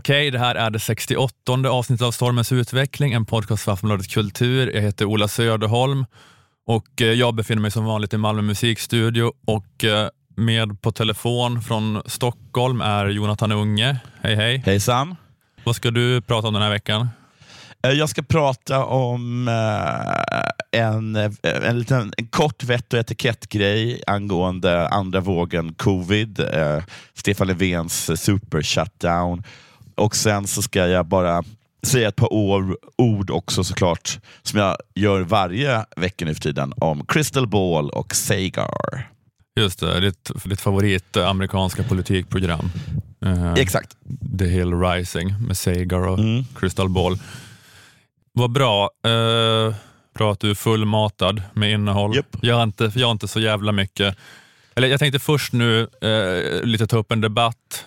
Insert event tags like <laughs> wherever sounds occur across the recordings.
Okej, det här är det 68 avsnittet av Stormens utveckling, en podcast för Aftonbladet Kultur. Jag heter Ola Söderholm och eh, jag befinner mig som vanligt i Malmö musikstudio och eh, med på telefon från Stockholm är Jonathan Unge. Hej hej! Hejsan. Vad ska du prata om den här veckan? Eh, Jag ska prata om en, en, liten, en kort vett och etikettgrej angående andra vågen covid, Stefan Löfvens super shutdown. Och sen så ska jag bara säga ett par år, ord också såklart, som jag gör varje vecka nu för tiden, om Crystal Ball och Sagar. Just det, ditt, ditt favorit eh, amerikanska politikprogram. Eh, Exakt. The Hill Rising med Sagar och Mm. Crystal Ball. Vad bra. Eh, bra att du är fullmatad med innehåll. Japp. Jag, har inte, jag har inte så jävla mycket. Eller jag tänkte först nu eh, lite ta upp en debatt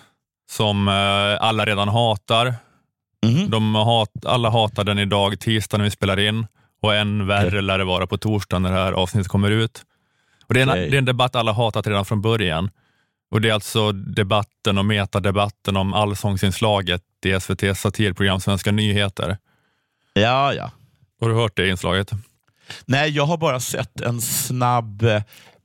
som eh, alla redan hatar. Mhm. De hat, alla hatar den idag, tisdag när vi spelar in och än värre Okej. lär det vara på torsdag när det här avsnittet kommer ut. Och det, är en, Okej. det är en debatt alla hatat redan från början. Och Det är alltså debatten och metadebatten om allsångsinslaget i SVTs satirprogram Svenska nyheter. Ja, ja. Har du hört det inslaget? Nej, jag har bara sett en snabb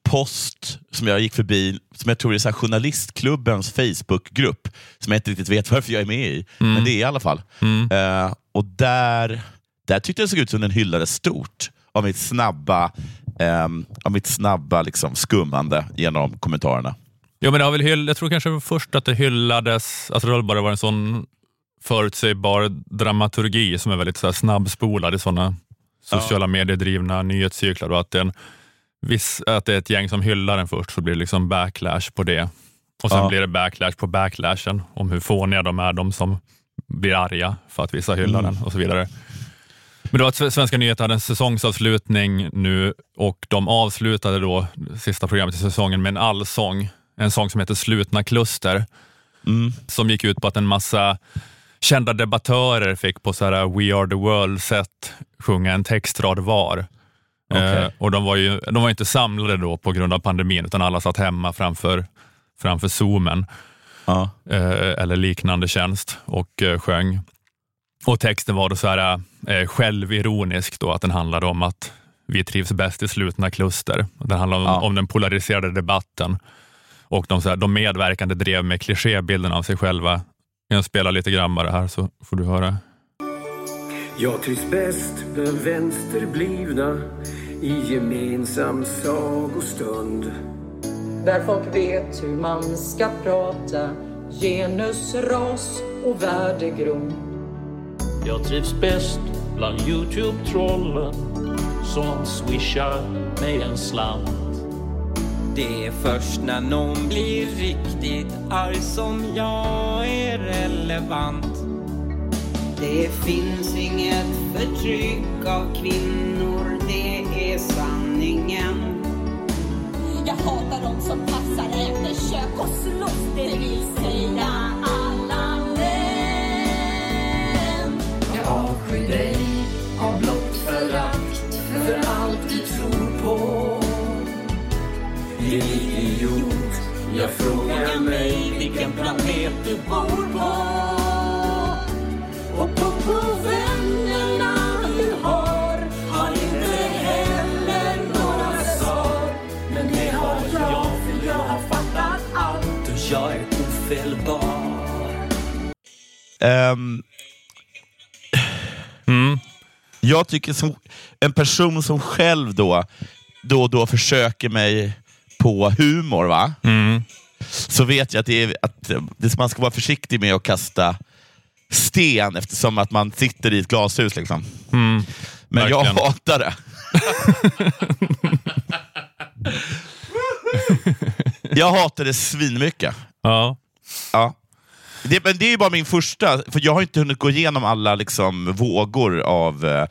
post som jag gick förbi, som jag tror är så journalistklubbens Facebookgrupp, som jag inte riktigt vet <laughs> varför jag är med i, men det är i alla fall. Mm. Eh, och där, där tyckte jag det såg ut som den hyllades stort av mitt snabba, ehm, av mitt snabba liksom, skummande genom kommentarerna. Jo, men det har väl hyll, jag tror kanske var först att det hyllades, alltså det har bara varit en sån förutsägbar dramaturgi som är väldigt så här snabbspolad i sådana sociala mediedrivna nyhetscyklar och att det, är en viss, att det är ett gäng som hyllar den först så blir det liksom backlash på det. Och sen Ja. blir det backlash på backlashen om hur fåniga de är, de som blir arga för att vissa hyllar den och så vidare. Men det var att Sve- Svenska nyheter hade en säsongsavslutning nu och de avslutade då sista programmet i säsongen med en allsång. En sång som heter Slutna kluster Mm. som gick ut på att en massa kända debattörer fick på så här We are the world-sätt sjunga en textrad var. Okej. Eh, och de var ju de var inte samlade då på grund av pandemin utan alla satt hemma framför, framför zoomen Ja. eh, eller liknande tjänst och eh, sjöng. Och texten var då så här eh, självironisk då, att den handlade om att vi trivs bäst i slutna kluster. Den handlar om, Ja. om den polariserade debatten och de, så här, de medverkande drev med klichébilden av sig själva. Jag spelar lite grann bara här så får du höra. Jag trivs bäst bland vänsterblivna i gemensam sagostund. Där folk vet hur man ska prata genus, ras och värdegrund. Jag trivs bäst bland Youtube-trollen som swishar mig en slant. Det är först när någon blir riktigt arg som jag är relevant. Det finns inget förtryck av kvinnor, det är sanningen. Jag hatar de som passar efter kök och slåss, det vill säga alla män. Jag avskyr dig av blott förakt för allt du tror på. Din idiot, jag frågar mig vilken planet du bor på. Ehm, Jag tycker som en person som själv då, då och då försöker mig på humor, va? så vet jag att, det är, att det, man ska vara försiktig med att kasta sten eftersom att man sitter i ett glashus. Liksom. Men jag verkligen. hatar det. <laughs> jag hatar det svinmycket. Ja. Ja. Det, men det är ju bara min första, för jag har inte hunnit gå igenom alla liksom, vågor av... Eh,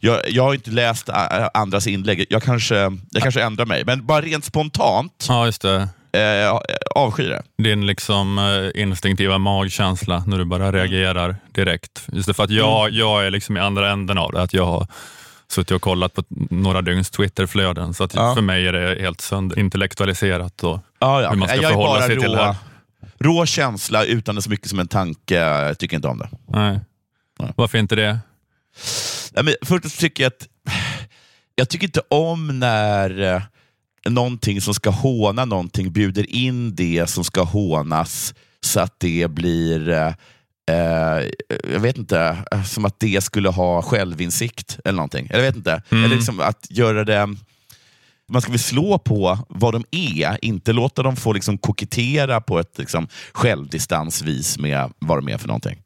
jag, jag har inte läst eh, andras inlägg, jag kanske, jag kanske ändrar mig. Men bara rent spontant, ja, just det. eh, avskyr det. Din liksom eh, instinktiva magkänsla när du bara reagerar direkt. Just för att jag, jag är liksom i andra änden av det. Att jag har suttit och kollat på några dygns Twitterflöden. Så att Ja. för mig är det helt sönder intellektualiserat. Och Ja, ja. hur man ska jag förhålla sig till det här. Rå känsla utan så mycket som en tanke. Jag tycker inte om det. Nej. Nej. Varför inte det? Ja, men först tycker jag att jag tycker inte om när eh, någonting som ska håna någonting bjuder in det som ska hånas så att det blir eh, eh, jag vet inte, eh, som att det skulle ha självinsikt eller någonting. Eller jag vet inte. Mm. Eller liksom att göra det... Man ska väl slå på vad de är, inte låta dem få liksom kokettera på ett liksom, självdistansvis med vad de är för någonting.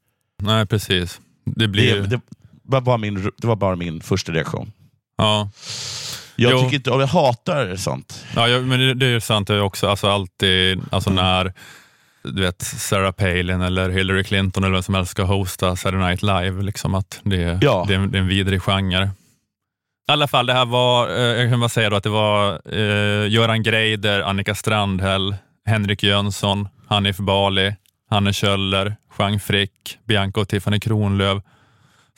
Nej, precis. Det blir... Det, det, var bara min, det var bara min första reaktion. ja. Jag, Jo. tycker inte, jag hatar sånt. Ja, jag, men det, det är sant. Jag också alltså alltid, alltså när du vet, Sarah Palin eller Hillary Clinton eller vem som helst ska hosta Saturday Night Live, liksom att det, Ja. det, är, en- det är en vidrig genre. I alla fall, det här var, eh, jag kan bara säga då att det var eh, Göran Greider, Annika Strandhäll, Henrik Jönsson, Hanif Bali, Hanne Kjöller, Jean Frick, Bianca och Tiffany Kronlöf,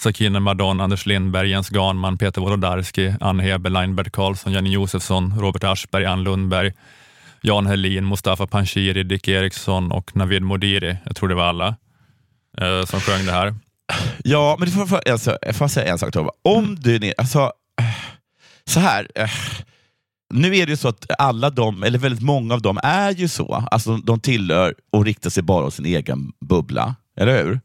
Sakine Madon, Anders Lindberg, Jens Ganman, Peter Wolodarski, Ann Heberlein, Bert Karlsson, Jenny Josefsson, Robert Aschberg, Ann Lundberg, Jan Helin, Mustafa Panshiri, Dick Eriksson och Navid Modiri. Jag tror det var alla eh, som sjöng det här. Ja, men får, får, alltså, får jag säga en sak Tova? Om du, alltså, så här. eh, Nu är det ju så att alla de, eller väldigt många av dem är ju så. Alltså, de tillhör och riktar sig bara åt sin egen bubbla. Eller hur?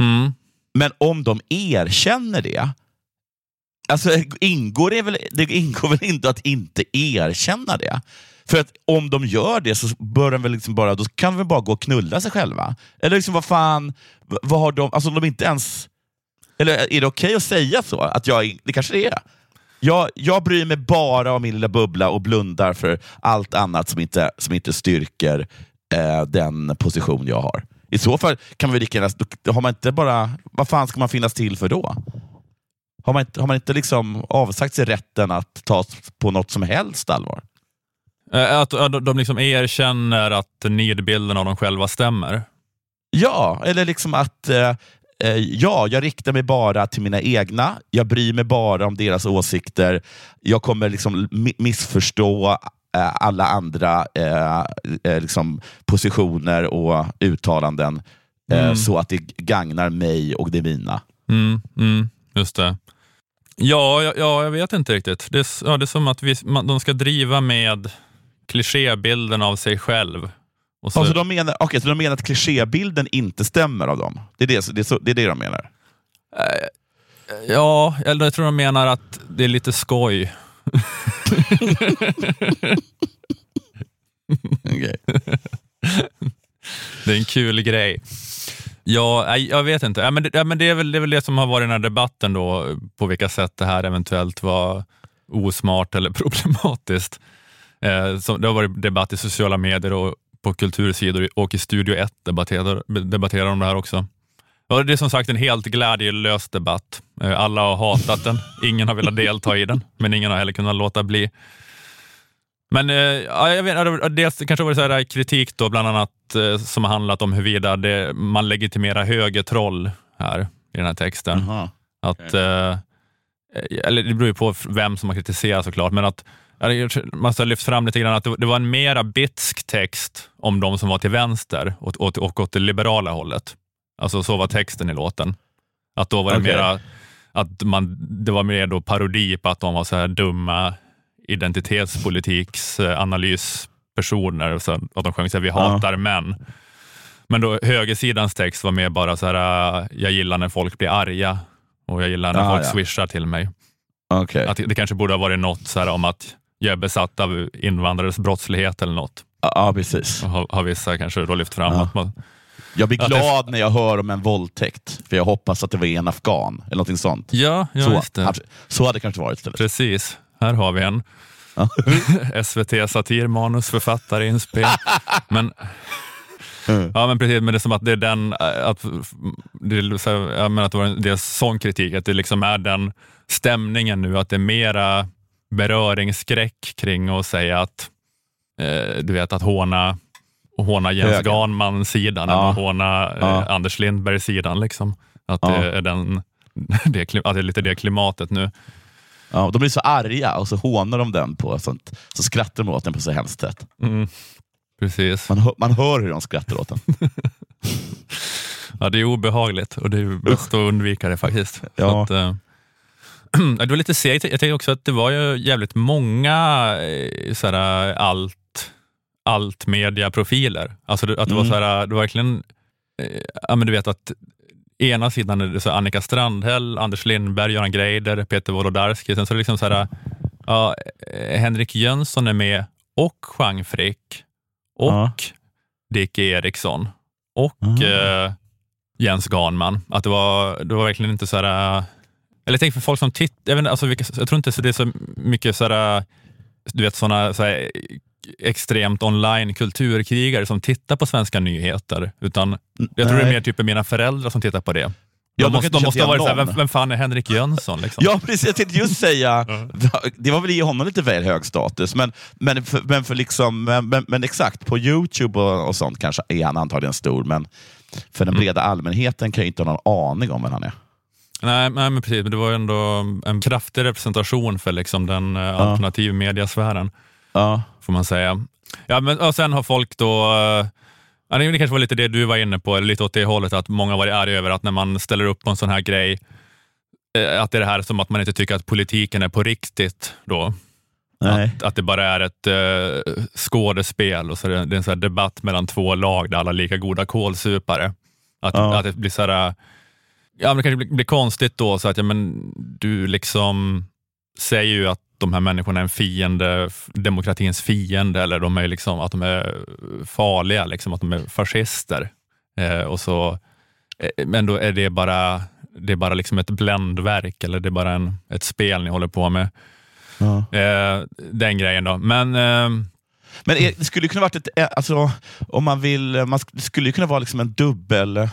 Mm. Men om de erkänner det, alltså, ingår det, väl, det ingår väl inte att inte erkänna det? För att om de gör det så bör de väl liksom bara, då kan de väl bara gå och knulla sig själva? Eller liksom vad fan, vad har de, alltså om de inte ens... Eller är det okej att säga så? Att jag, det kanske det är. Jag, jag bryr mig bara om min lilla bubbla och blundar för allt annat som inte, som inte styrker eh, den position jag har. I så fall kan vi lika har man inte bara, vad fan ska man finnas till för då? Har man inte, har man inte liksom avsagt sig rätten att tas på något som helst allvar? Eh, Att, att de liksom erkänner att nidbilden av dem själva stämmer. Ja, eller liksom att eh, eh, ja, jag riktar mig bara till mina egna. Jag bryr mig bara om deras åsikter. Jag kommer liksom mi- missförstå eh, alla andra eh, eh, liksom positioner och uttalanden eh, Mm. så att det gagnar mig och det mina. Mm, mm, just det. Ja, ja, ja, jag vet inte riktigt. Det är, ja, det är som att vi, man, de ska driva med klichébilden av sig själv. Och så, Alltså de menar, okay, så de menar att klichébilden inte stämmer av dem? Det är det, det, är så, det, är det de menar? Ja, eller jag tror de menar att det är lite skoj. <laughs> Okej. Det är en kul grej. Ja, jag vet inte. Ja, men det, ja, men det, är väl, det är väl det som har varit den här debatten då, på vilka sätt det här eventuellt var osmart eller problematiskt. Eh, som, det har varit debatt i sociala medier och på kultursidor och i Studio 1 debatterar, debatterar de det här också. Ja, det är som sagt en helt glädjelös debatt. Eh, Alla har hatat den, ingen har velat delta i den, men ingen har heller kunnat låta bli. Men eh, ja, jag vet, det- dels det kanske varit så här kritik då, bland annat eh, som har handlat om huruvida det, man legitimerar högertroll här i den här texten. Jaha. Att, eh, eller det beror ju på vem som har kritiserat såklart, men att det- man har lyft fram lite grann att det, det var en mera bitsk text om de som var till vänster och, och, och åt det liberala hållet. Alltså så var texten i låten. Att då var det Okej. mera att man, det var mer då parodi på att de var så här dumma identitetspolitiks analyspersoner och så att de sjöng så här, vi Ja. hatar män. Men då högersidans text var mer bara så här, äh, jag gillar när folk blir arga och jag gillar när Ah, folk ja. swishar till mig. Okej. Att det kanske borde ha varit något så här om att jag är besatt av invandrares brottslighet eller något. Ja, precis. Har, har vissa kanske då lyft fram Ja. att man, Jag blir Att det- glad när jag hör om en våldtäkt, för jag hoppas att det var en afghan, eller någonting sånt. ja, ja så, just det. att- så hade det kanske varit istället. Precis, här har vi en. Ja. <laughs> SVT satirmanusförfattare inspel. <laughs> Men, Mm. ja, men precis, men det är som att det är den, äh, att, det, jag menar att det, var en, är sån kritik, att det liksom är den stämningen nu, att det är mera beröringsskräck kring att säga att eh, du vet att håna, håna Jens. Ganman-sidan Ja. eller håna eh, Ja. Anders Lindberg-sidan. Liksom. Att, Ja. det är den, <laughs> det, att det är lite det klimatet nu. Ja, de blir så arga och så hånar de den på sånt. Så skrattar de åt den på så hemskt sätt. Mm. Precis. Man, hör, man hör hur de skrattar åt den. <laughs> Ja, det är obehagligt och det är bäst att undvika det faktiskt. Ja. Att, eh, <clears throat> det var lite segt. Jag tänkte också att det var ju jävligt många eh, såhär, allt, allt mediaprofiler. Alltså det- att det var Mm. såhär, det var verkligen, eh, ja men du vet att ena sidan är det så Annika Strandhäll, Anders Lindberg, Göran Greider, Peter Wolodarski. Sen så är det liksom så här, ja, eh, Henrik Jönsson är med och Jean Frick och Ja. Dick Eriksson och Mm. eh, Jens Ganman. Att det var, det var verkligen inte så här... Eller tänker för folk som tittar, jag, vet alltså, vilka- jag tror inte så det är så mycket så här, eh, du vet sådana så här, extremt online kulturkrigare som tittar på svenska nyheter. Utan jag tror det är Nej. mer typ mina föräldrar som tittar på det. Ja, de måste, de måste ha varit såhär, vem, vem fan är Henrik Jönsson? Liksom? Ja, precis. Jag tänkte just säga, <laughs> det var väl ge honom lite väl hög status, men, men, för, men, för liksom, men, men, men exakt, på Youtube och, och sånt kanske är han antagligen stor, men för den breda allmänheten kan ju inte ha någon aning om vem han är. Nej, nej, men precis. Men det var ju ändå en kraftig representation för liksom den eh, alternativ mediasfären. Ja. får man säga. Ja, men, och sen har folk då, eh, ja, det kanske var lite det du var inne på, eller lite åt det hållet, att många var arga över att när man ställer upp på en sån här grej, eh, att det är det här som att man inte tycker att politiken är på riktigt då. Nej. Att, att det bara är ett uh, skådespel och så är det, det är en sån här debatt mellan två lag där alla är lika goda kålsupare. Att, Ja. att det blir så här, ja men det kanske blir, konstigt då, så att ja, men, du liksom säger ju att de här människorna är en fiende, demokratins fiende, eller de är liksom, att de är farliga, liksom, att de är fascister. Eh, och så, eh, men då är det bara, det är bara liksom ett bländverk, eller det är bara en, ett spel ni håller på med. Ja. Eh, den grejen då. Men eh, Men det skulle kunna varit ett, eh, alltså, om man vill, man sk- det skulle kunna vara liksom en dubbel eh, eh,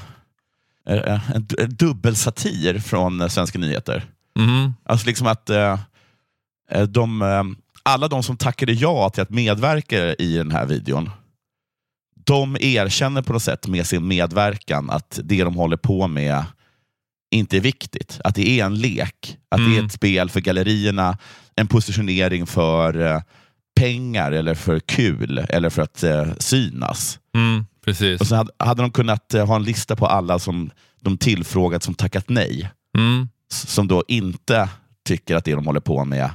en, du- en dubbelsatir från eh, Svenska nyheter. mhm, Alltså liksom att eh, eh, de, eh, alla de som tackade ja till att medverka i den här videon, de erkänner på något sätt med sin medverkan att det de håller på med inte är viktigt. Att det är en lek, att det är Mm. ett spel för gallerierna, en positionering för eh, pengar eller för kul eller för att eh, synas. Mm, precis. Och sen hade, hade de kunnat eh, ha en lista på alla som de tillfrågat som tackat nej Mm, som då inte tycker att det de håller på med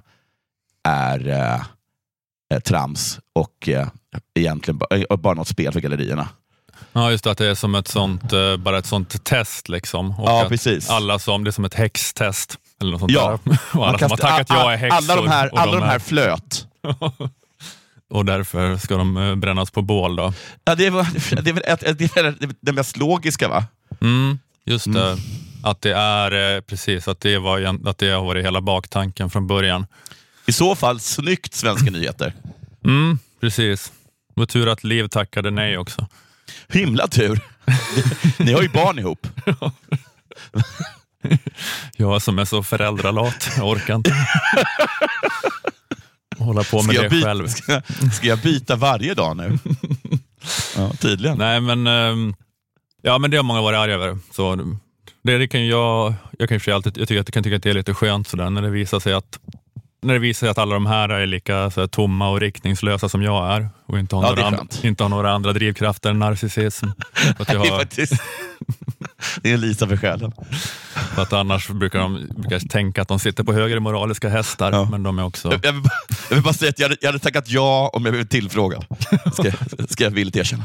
är eh, eh, trams och eh, egentligen ba, eh, bara något spel för gallerierna. ja, just det, att det är som ett sånt, eh, bara ett sånt test. Liksom. Och Ja, precis. Alla som, det är som ett häxtest. Eller något sånt Ja. <laughs> alla som har tackat ja är häxor. alla de här, alla de är, här flöt. <laughs> och därför ska de eh, brännas på bål. Då. Ja, det, var, <laughs> det, är det är det mest logiska va? Mm, just det. Mm. Att det är eh, precis, att det, var, att det har varit hela baktanken från början. I så fall, snyggt Svenska nyheter. Mm, precis. Var tur att Liv tackade nej också. Himla tur. <laughs> Ni har ju barn ihop. <laughs> Jag som är så föräldralat, jag orkar inte. Hålla på med jag, det byta, själv. <laughs> ska, ska jag byta varje dag nu? Ja, tydligen. Nej, men, ehm, ja, men det har många varit arga över. Så det, det kan jag, jag, kan alltid, jag tycker att, jag kan tycka att det är lite skönt sådär, när det visar sig att när det visar sig att alla de här är lika så här, tomma och riktningslösa som jag är och inte har, Ja, några, skönt. inte har några andra drivkrafter än narcissism. <laughs> Att, jag Det är har. Det är Lisa för själen. För att annars brukar de brukar tänka att de sitter på högre moraliska hästar, Ja. men de är också... Jag, jag, vill bara, jag vill bara säga att jag hade, jag hade tackat ja om jag blivit tillfrågad. Ska, ska jag villigt erkänna.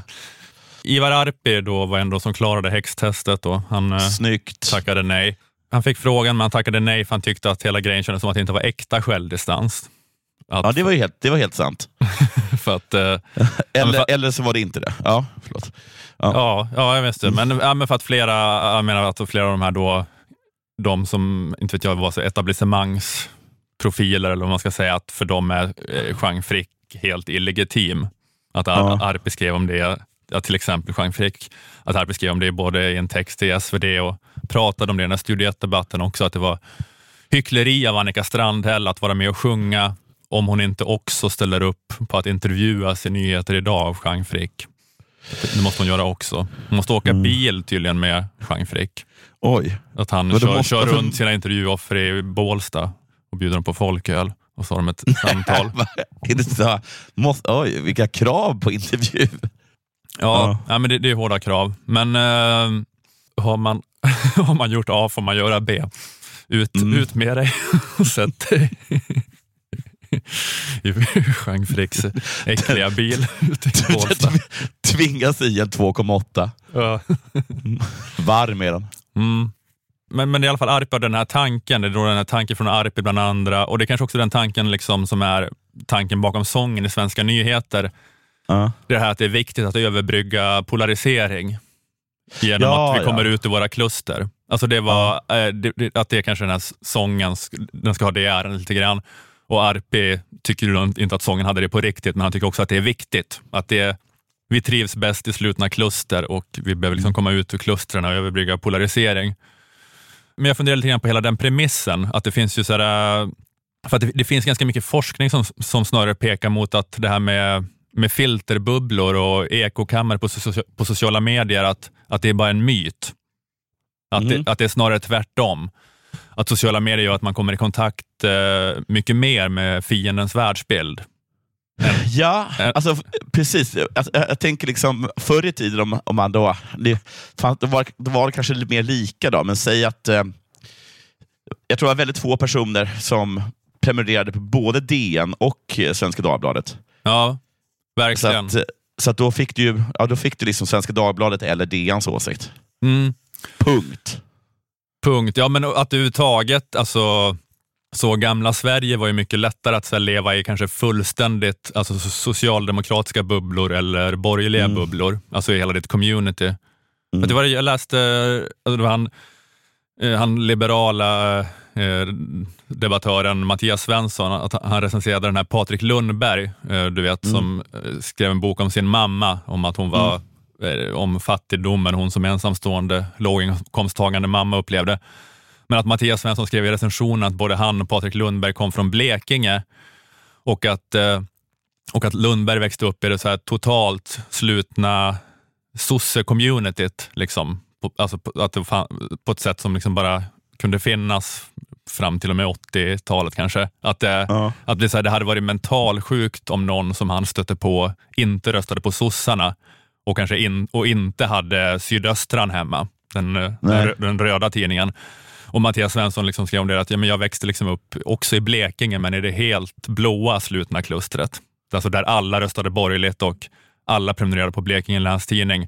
Ivar Arpi då var ändå som klarade häxtestet. Då. Han, eh, Snyggt. tackade nej. Han fick frågan men han tackade nej för han tyckte att hela grejen kändes som att det inte var äkta självdistans. Att, Ja, det var, helt, det var helt sant. <laughs> för att, eh, Eller, fa- eller så var det inte det. Ja, förlåt. Ja. ja, ja, jag det. Men, ja, men för att flera, jag menar att flera av de här då, de som, inte vet jag, var så etablissemangsprofiler eller vad man ska säga, att för dem är eh, Jean Frick helt illegitim. Att Ar- Ja. Arpi skrev om det, att till exempel Jean Frick, att Arpi skrev om det både i en text i SvD och pratade om det i den här Studio 1-debatten också, att det var hyckleri av Annika Strandhäll att vara med och sjunga om hon inte också ställer upp på att intervjuas i Nyheter idag av Jean Frick. Det måste hon göra också. Hon måste åka Mm. bil tydligen med Jean Frick. Oj. Att han kör, måste- kör runt sina intervjuoffer i Bålsta och bjuder dem på folköl och så har de ett <laughs> samtal. Är det så, måste, oj, vilka krav på intervju. Ja, ja. men det, det är hårda krav. Men eh, har, man, <laughs> har man gjort A får man göra B. Ut, Mm. ut med dig <laughs> och sätt dig i Jean Fricks äckliga bil ute i Bålsta. Tvingas i en 2,8. Ja. Varm är den. Mm. Men, men i alla fall Arpi har den här tanken, det är då den här tanken från Arpi bland andra och det är kanske också den tanken liksom som är tanken bakom sången i Svenska nyheter. Ja. Det här att det är viktigt att överbrygga polarisering genom Ja, att vi kommer ja. ut i våra kluster. Alltså det var, eh, det, det, att det är kanske den här sången, den ska ha det äran lite grann. Och Arpi tycker inte att sången hade det på riktigt, men han tycker också att det är viktigt. Att det, vi trivs bäst i slutna kluster och vi behöver liksom komma ut ur klustren och överbrygga polarisering. Men jag funderar lite grann på hela den premissen, att det finns ju så här, för att det, det finns ganska mycket forskning som, som snarare pekar mot att det här med, med filterbubblor och ekokammare på, socia- på sociala medier, att, att det är bara en myt. Att, Mhm. det, att det är snarare tvärtom. Att sociala medier gör att man kommer i kontakt eh, mycket mer med fiendens världsbild. <laughs> Ja, Eh. alltså, precis. Jag, jag, jag tänker liksom, förr i tiden, om, om man då, det, fan, det, var, det var kanske lite mer lika, då, men säg att eh, jag tror det var väldigt få personer som prenumererade på både DN och eh, Svenska Dagbladet. Ja, Så verkligen. att, eh, så att då fick du, ju- ja, då fick du liksom Svenska Dagbladet eller DNs åsikt. Mm. Punkt. Punkt. Ja, men att överhuvudtaget, alltså, så gamla Sverige var ju mycket lättare att så leva i kanske fullständigt alltså, so- socialdemokratiska bubblor eller borgerliga Mm. bubblor, alltså i hela ditt community. Mm. För Det var, jag läste, alltså, det var han, eh, han liberala eh, debattören Mattias Svensson, att han recenserade den här Patrik Lundberg, eh, du vet, Mm. som eh, skrev en bok om sin mamma, om att hon var eh, om fattigdomen hon som ensamstående låginkomsttagande mamma upplevde. Men att Mattias Svensson skrev i recensionen att både han och Patrik Lundberg kom från Blekinge och att, eh, och att Lundberg växte upp i det så här totalt slutna sosse-communityt. Liksom. Alltså på, att på ett sätt som liksom bara kunde finnas fram till och med 80-talet kanske. Att, det, Ja. att det, så här, det hade varit mentalsjukt om någon som han stötte på inte röstade på sossarna och kanske in, och inte hade Sydöstran hemma, den, eh, den, den röda tidningen. Och Mattias Svensson liksom skrev om det att ja, men jag växte liksom upp också i Blekinge, men i det helt blåa slutna klustret. Alltså där alla röstade borgerligt och alla prenumererade på Blekinge Läns Tidning.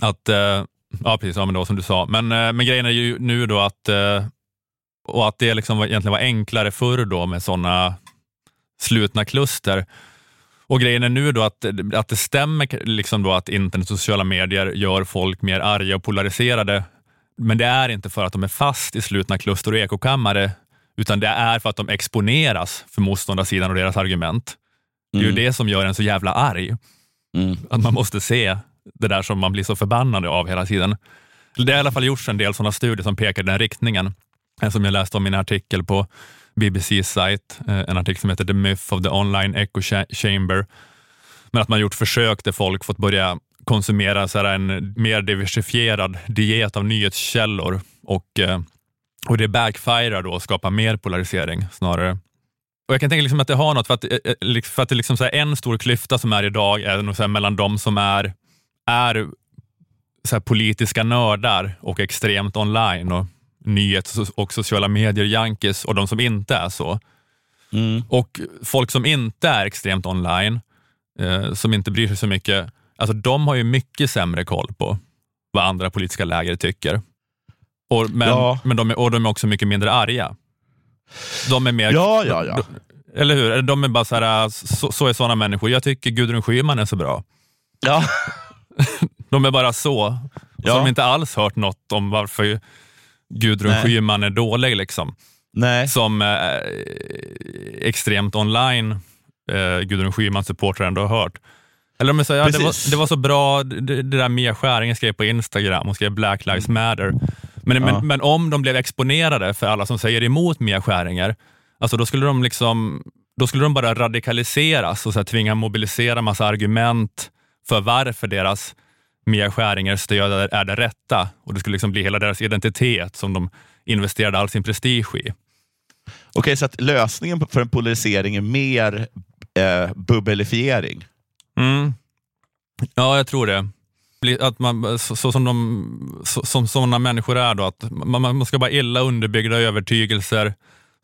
Att, eh, ja, precis, ja, men då, som du sa. Men, eh, men grejen är ju nu då att, eh, och att det liksom egentligen var enklare förr då med sådana slutna kluster. Och grejen är nu då att, att det stämmer liksom då att internet och sociala medier gör folk mer arga och polariserade. Men det är inte för att de är fast i slutna kluster och ekokammare, utan det är för att de exponeras för motståndarsidan och deras argument. Det är ju det som gör en så jävla arg. Mm. Att man måste se det där som man blir så förbannad av hela tiden. Det har i alla fall gjorts en del sådana studier som pekar i den riktningen. En som jag läste om i en artikel på BBC's sajt, eh, en artikel som heter The Myth of the Online Echo Cha- Chamber. Men att man gjort försök där folk fått börja konsumera så här en mer diversifierad diet av nyhetskällor och, eh, och det backfirar då och skapar mer polarisering snarare. Och Jag kan tänka liksom att det har något, för att, eh, eh, liksom- för att det liksom så en stor klyfta som är idag är nog så mellan de som är, är så politiska nördar och extremt online och nyhets och sociala medier-junkies och de som inte är så. Mm. Och folk som inte är extremt online, eh, som inte bryr sig så mycket, alltså de har ju mycket sämre koll på vad andra politiska läger tycker. Och, men, Ja. men de är, och de är också mycket mindre arga. De är mer, Ja, ja, ja. eller hur? De är bara så här, så, så är sådana människor. Jag tycker Gudrun Schyman är så bra. ja. <laughs> De är bara så. Ja. Så de har inte alls hört något om varför Gudrun Nej. Schyman är dålig. Liksom. Nej. Som eh, extremt online eh, Gudrun Schyman-supportrar ändå har hört. Eller de är så, ja, det, var, det var så bra, det, det där Mia Skäringen skrev på Instagram, hon skrev Black Lives Matter. Men, Ja. men, men om de blev exponerade för alla som säger emot Mia Skäringer, alltså då skulle de liksom då skulle de bara radikaliseras och så här, tvinga mobilisera massa argument för varför deras Mia Skäringers stöd är, det rätta. Och det skulle liksom bli hela deras identitet som de investerade all sin prestige i. Okej, så att lösningen för en polarisering är mer eh, bubbelifiering? Mm. Ja, jag tror det. Att man, så, så som, de, så, som sådana människor är då, att man, man ska bara illa underbyggda övertygelser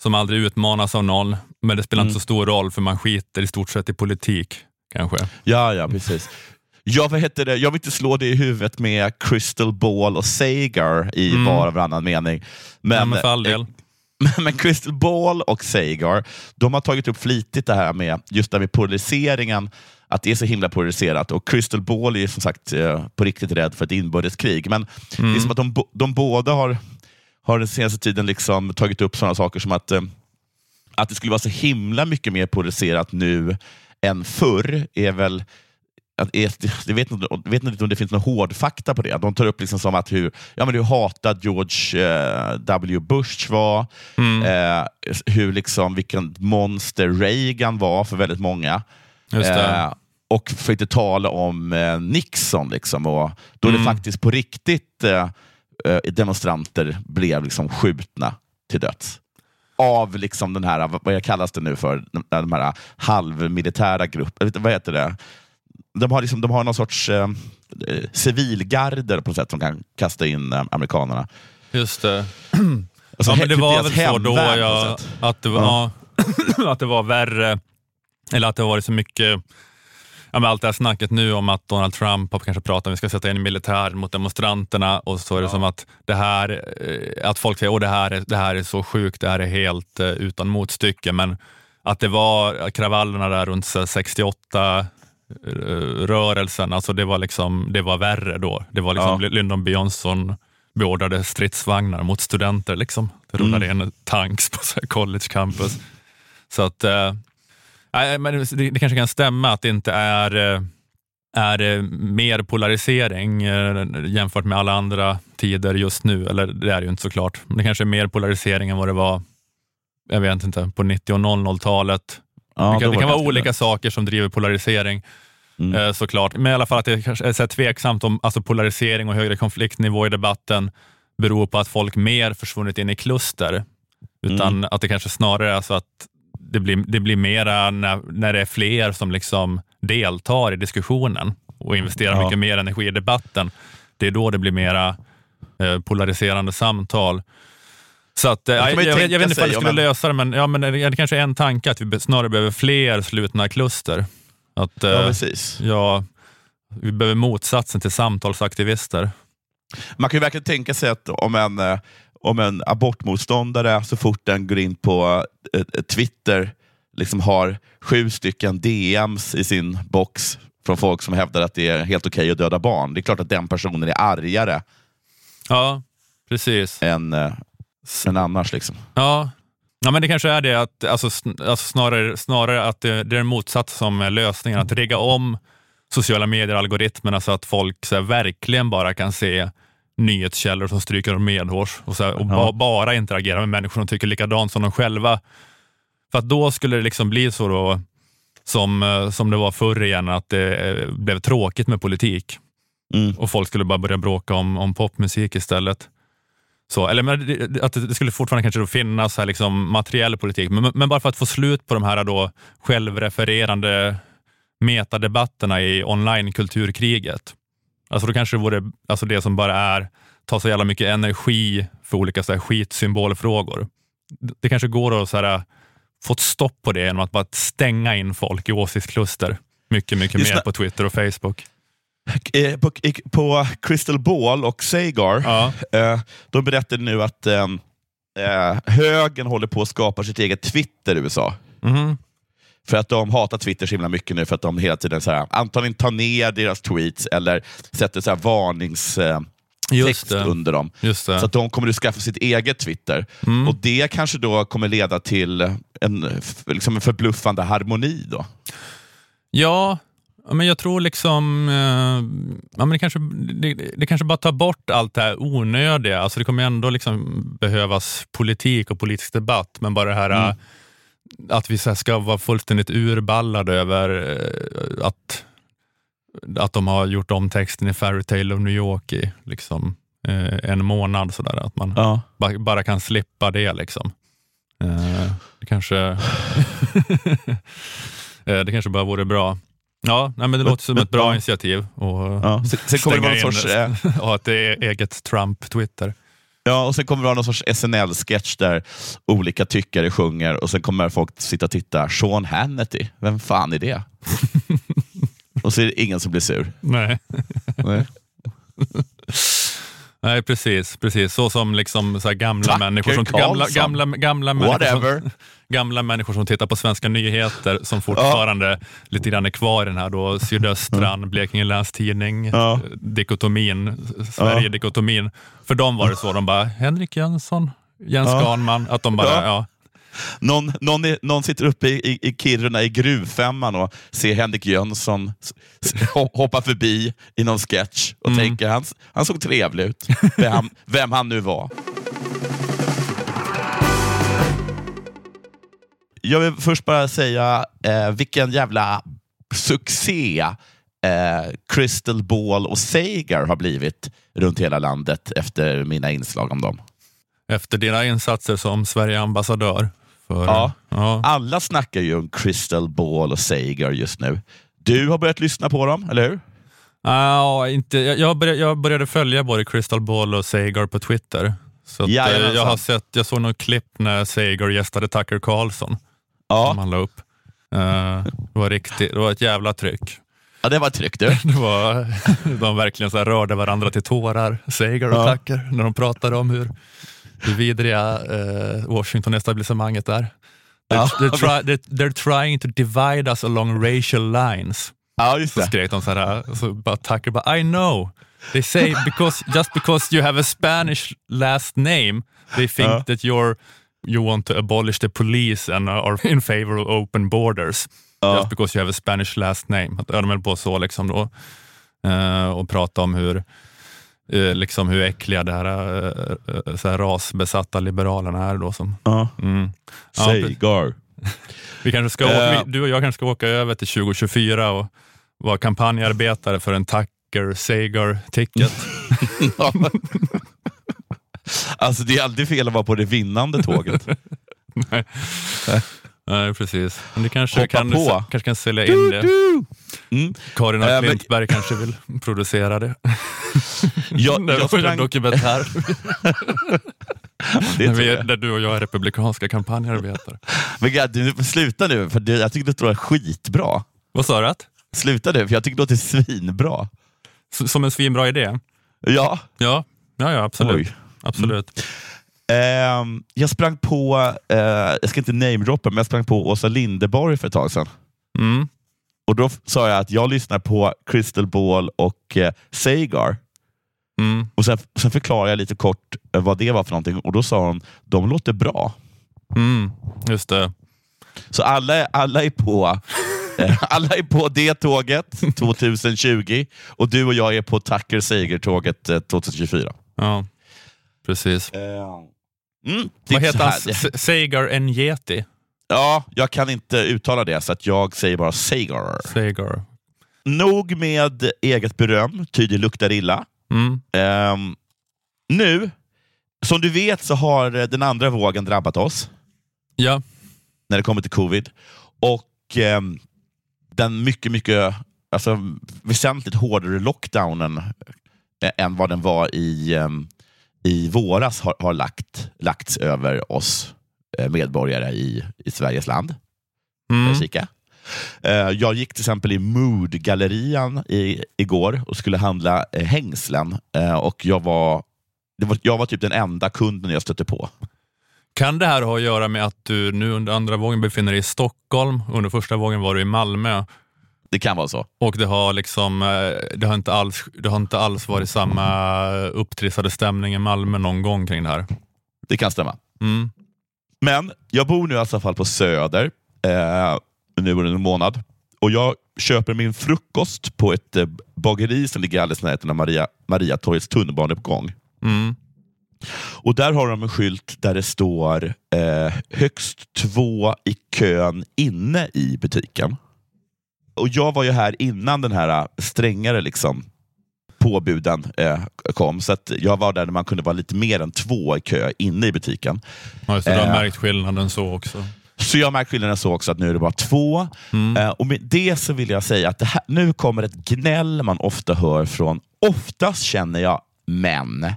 som aldrig utmanas av någon, men det spelar inte så stor roll för man skiter i stort sett i politik, kanske. Ja, ja, precis. Jag, vad heter det? jag vill inte slå det i huvudet med Crystal Ball och Sagar i Mm. var och varannan mening. Men, Ja, men för all del. Men, Crystal Ball och Sagar, de har tagit upp flitigt det här med just det här med polariseringen, att det är så himla polariserat. Och Crystal Ball är ju som sagt eh, på riktigt rädd för ett inbördeskrig. Men det är som att de, de båda har, har den senaste tiden liksom tagit upp sådana saker som att, eh, att det skulle vara så himla mycket mer polariserat nu än förr är väl är- jag vet inte, vet inte om det finns någon hårdfakta på det. De tar upp liksom som att hur, ja, men hur hatad George eh, W. Bush var, eh, hur liksom, vilken monster Reagan var för väldigt många. Eh, och för att inte tala om eh, Nixon. Liksom, och då Mm. det faktiskt på riktigt eh, eh, demonstranter blev liksom skjutna till döds. Av liksom den här, vad jag kallas det nu för, de här halvmilitära grupperna. Vad heter det? De har, liksom, de har någon sorts eh, civilgarder på något sätt som kan kasta in eh, amerikanerna. Just det. <clears throat> Alltså, ja, men det he- var väl så då ja, sätt. att, det var, <clears throat> att det var värre, eller att det har varit så mycket Ja, men allt det här snacket nu om att Donald Trump har kanske pratat om att vi ska sätta in militären mot demonstranterna och så är det som att det här, eh, att folk säger att det, här är- det här är så sjukt, det här är helt eh, utan motstycke, men att det var kravallerna där runt så här 68 eh, rörelsen, alltså det var liksom, det var värre då. Det var liksom Ja. Lyndon B Johnson beordrade stridsvagnar mot studenter. Liksom. Det rullade Mm. in tanks på så college campus. Så att, nej, men det, det kanske kan stämma att det inte är, eh, är eh, mer polarisering jämfört med alla andra tider just nu. Eller det är ju inte såklart. Men det kanske är mer polarisering än vad det var jag vet inte, på 90 och 00-talet. Ja, det kan, det kan vara olika lätt. saker som driver polarisering Mm. eh, såklart. Men i alla fall att det kanske är så tveksamt om alltså polarisering och högre konfliktnivå i debatten beror på att folk mer försvunnit in i kluster. Utan Mm. att det kanske snarare är så att det blir, det blir mera när, när det är fler som liksom deltar i diskussionen och investerar Ja. mycket mer energi i debatten. Det är då det blir mera eh, polariserande samtal. Så att, eh, jag, man jag, vet- jag vet inte ifall det om skulle en- lösa det, men, ja, men det, det kanske är en tanke att vi snarare behöver fler slutna kluster. Att, Ja, eh, precis. Ja, vi behöver motsatsen till samtalsaktivister. Man kan ju verkligen tänka sig att om en, eh, om en abortmotståndare så fort den går in på Twitter liksom har sju stycken DMs i sin box från folk som hävdar att det är helt okej att döda barn. Det är klart att den personen är argare Ja, precis. än, än annars. Liksom. Ja. ja, men det kanske är det att alltså, alltså snarare, snarare att det, det är en motsats som är lösningen. Att rigga om sociala medier-algoritmerna så att folk så här, verkligen bara kan se nyhetskällor som stryker dem medhårs och, så här, och ba, Ja. bara interagera med människor som tycker likadant som de själva. För att då skulle det liksom bli så då, som, eh, som det var förr igen, att det eh, blev tråkigt med politik. Mm. och folk skulle bara börja bråka om, om popmusik istället. Så, eller men, att det skulle fortfarande kanske då finnas här liksom materiell politik, men, men bara för att få slut på de här då självrefererande metadebatterna i online-kulturkriget. Alltså då kanske det vore alltså det som bara är, tar så jävla mycket energi för olika så här skitsymbolfrågor. Det, kanske går att så här, få ett stopp på det genom att bara stänga in folk i åsiktskluster. Mycket, mycket Just mer på Twitter och Facebook. Eh, På, på Crystal Ball och Sagar, Ja. eh, de berättade nu att eh, eh, högern håller på att skapa sitt eget Twitter i USA. Mhm. För att de hatar Twitter så himla mycket nu för att de hela tiden så här, antagligen tar ner deras tweets eller sätter så här varningstext Just det. under dem. Så att de kommer att skaffa sitt eget Twitter. Mm. Och det kanske då kommer leda till en, liksom en förbluffande harmoni. då. Ja, ja, men jag tror liksom, eh, ja, men det, kanske, det, det kanske bara tar bort allt det här onödiga. Alltså det kommer ändå liksom behövas politik och politisk debatt, men bara det här Mm. eh, att vi ska vara fullständigt urballade över eh, att, att de har gjort om texten i Fairy Tale of New York i liksom, en månad. Så där, att man Ja. ba, bara kan slippa det. Liksom. Det, kanske, <laughs> det kanske bara vore bra. Ja, nej, men det låter som ett bra initiativ. Och, Ja. Sen, <laughs> sen kommer det vara någon sorts, eh, <laughs> och att det är eget Trump-Twitter. ja, och sen kommer det vara någon sorts SNL-sketch där olika tyckare sjunger och sen kommer folk sitta och titta. Sean Hannity, vem fan är det? <laughs> och så är det ingen som blir sur. Nej. Nej. Nej, precis. precis. Så som liksom så gamla Tucker människor som, gamla, gamla, gamla, människor Whatever. som, gamla människor som tittar på svenska nyheter som fortfarande lite grann är kvar i den här då, sydöstran, Blekinge Läns Tidning, Ja. dikotomin, Sverige-dikotomin. För dem var det så, de bara, Henrik Jönsson, Jens Ja. Ganman, att de bara, Ja. ja. Någon, någon, är, någon sitter uppe i, i, i Kiruna i gruvfemman och ser Henrik Jönsson hoppa förbi i någon sketch och Mm. tänker han, han såg trevlig ut, vem, vem han nu var. Jag vill först bara säga eh, vilken jävla succé eh, Crystal Ball och Sager har blivit runt hela landet efter mina inslag om dem. Efter dina insatser som Sverige-ambassadör. För, Ja. ja. Alla snackar ju om Crystal Ball och Sager just nu. Du har börjat lyssna på dem, eller hur? Ja, inte, jag, började, jag började följa både Crystal Ball och Sager på Twitter. Så att, eh, jag, har sett, jag såg något klipp när Sager gästade Tucker Carlson Ja, som han la upp. Eh, det, var riktigt, det var ett jävla tryck. ja det var tryggt du. <laughs> Det var, de verkligen så rörde varandra till tårar, Sager och Ja. Tucker, när de pratade om hur, hur vidriga eh, Washington-etablissemanget är. They're, they're, try, they're, they're trying to divide us along racial lines. Ja, just Så det. skrek de så här, så bara Tucker bara, I know. They say because just because you have a Spanish last name, they think Ja. that you're you want to abolish the police and are <laughs> in favor of open borders. Ja. Just because you have a Spanish last name. Att de höll på så liksom då. Eh, och prata om hur eh, liksom hur äckliga det här, eh, så här rasbesatta liberalerna är. Då, som, Ja. mm. Ja, Sager. <laughs> vi kanske ska, åka, du och jag kanske ska åka över till 2024 och vara kampanjarbetare för en Tucker Sager-ticket. <laughs> <laughs> Alltså det är aldrig fel att vara på det vinnande tåget. <laughs> Nej, precis. Men det kanske Hoppa kan, på. kanske kan sälja in det. Mm. Karin Eh, af men- Klintberg kanske vill <laughs> producera det. Jag, jag en sprang, dokumentär det vi, där du och jag är republikanska kampanjarbetare. Men gud, du, sluta nu, för jag tycker det låter skitbra. Vad sa du? Att? Sluta nu, för jag tycker det låter svinbra. S- Som en svinbra idé? Ja, Ja, ja, ja absolut. Oj. Absolut. Ehm, jag sprang på, eh, jag ska inte namedroppa, men jag sprang på Åsa Linderborg för ett tag sedan. Mm. Och Då sa jag att jag lyssnar på Crystal Ball och eh, Sagar. Mm. Och sen, sen förklarade jag lite kort eh, vad det var för någonting och då sa hon, de låter bra. Mm. Just det. Så alla, alla, är på, eh, <laughs> alla är på det tåget <laughs> 2020 och du och jag är på Tucker Sager-tåget eh, 2024. Ja, precis. Mm, det är Vad heter han? <laughs> Sagar Njeti? Ja, jag kan inte uttala det, så att jag säger bara Sagar. Sagar. Nog med eget beröm, ty det luktar illa. Mm. Ehm, nu, som du vet så har eh, den andra vågen drabbat oss Ja. när det kommer till covid. Och ehm, den mycket, mycket, alltså väsentligt hårdare lockdownen eh, än vad den var i, ehm, i våras har, har lagt, lagts över oss eh, medborgare i, i Sveriges land. Mm. Jag kika. Eh, Jag gick till exempel i Mood-gallerian i, igår och skulle handla eh, hängslen. Och jag var, var, jag var typ den enda kunden jag stötte på. Kan det här ha att göra med att du nu under andra vågen befinner dig i Stockholm? Under första vågen var du i Malmö Det kan vara så. och det har, liksom, eh, det har, inte, alls, det har inte alls varit samma upptrissade stämning i Malmö någon gång kring det här. Det kan stämma. Mm. Men jag bor nu i alla fall på Söder eh, nu under en månad. Och jag köper min frukost på ett eh, bageri som ligger alldeles av Maria, Mariatorgets tunnelbaneuppgång. Mm. Och där har de en skylt där det står eh, högst två i kön inne i butiken. Och jag var ju här innan den här eh, strängare liksom, påbuden eh, kom, så att jag var där när man kunde vara lite mer än två i kö inne i butiken. Ja, det, du har Eh. märkt skillnaden så också. Så jag märker skillnaden så också, att nu är det bara två. Mm. Eh, och med det så vill jag säga att det här, nu kommer ett gnäll man ofta hör från, oftast känner jag män.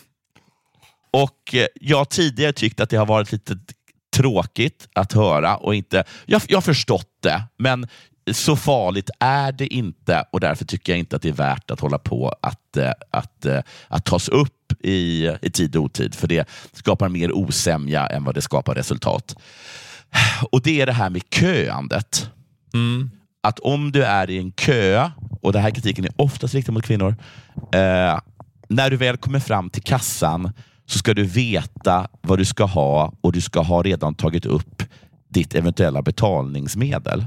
<laughs> och eh, jag har tidigare tyckt att det har varit lite tråkigt att höra och inte, jag, jag har förstått det, men så farligt är det inte och därför tycker jag inte att det är värt att hålla på att, eh, att, eh, att tas upp i, i tid och otid, för det skapar mer osämja än vad det skapar resultat. Och det är det här med köandet. Mm. Att om du är i en kö, och den här kritiken är oftast riktad mot kvinnor, eh, när du väl kommer fram till kassan så ska du veta vad du ska ha och du ska ha redan tagit upp ditt eventuella betalningsmedel.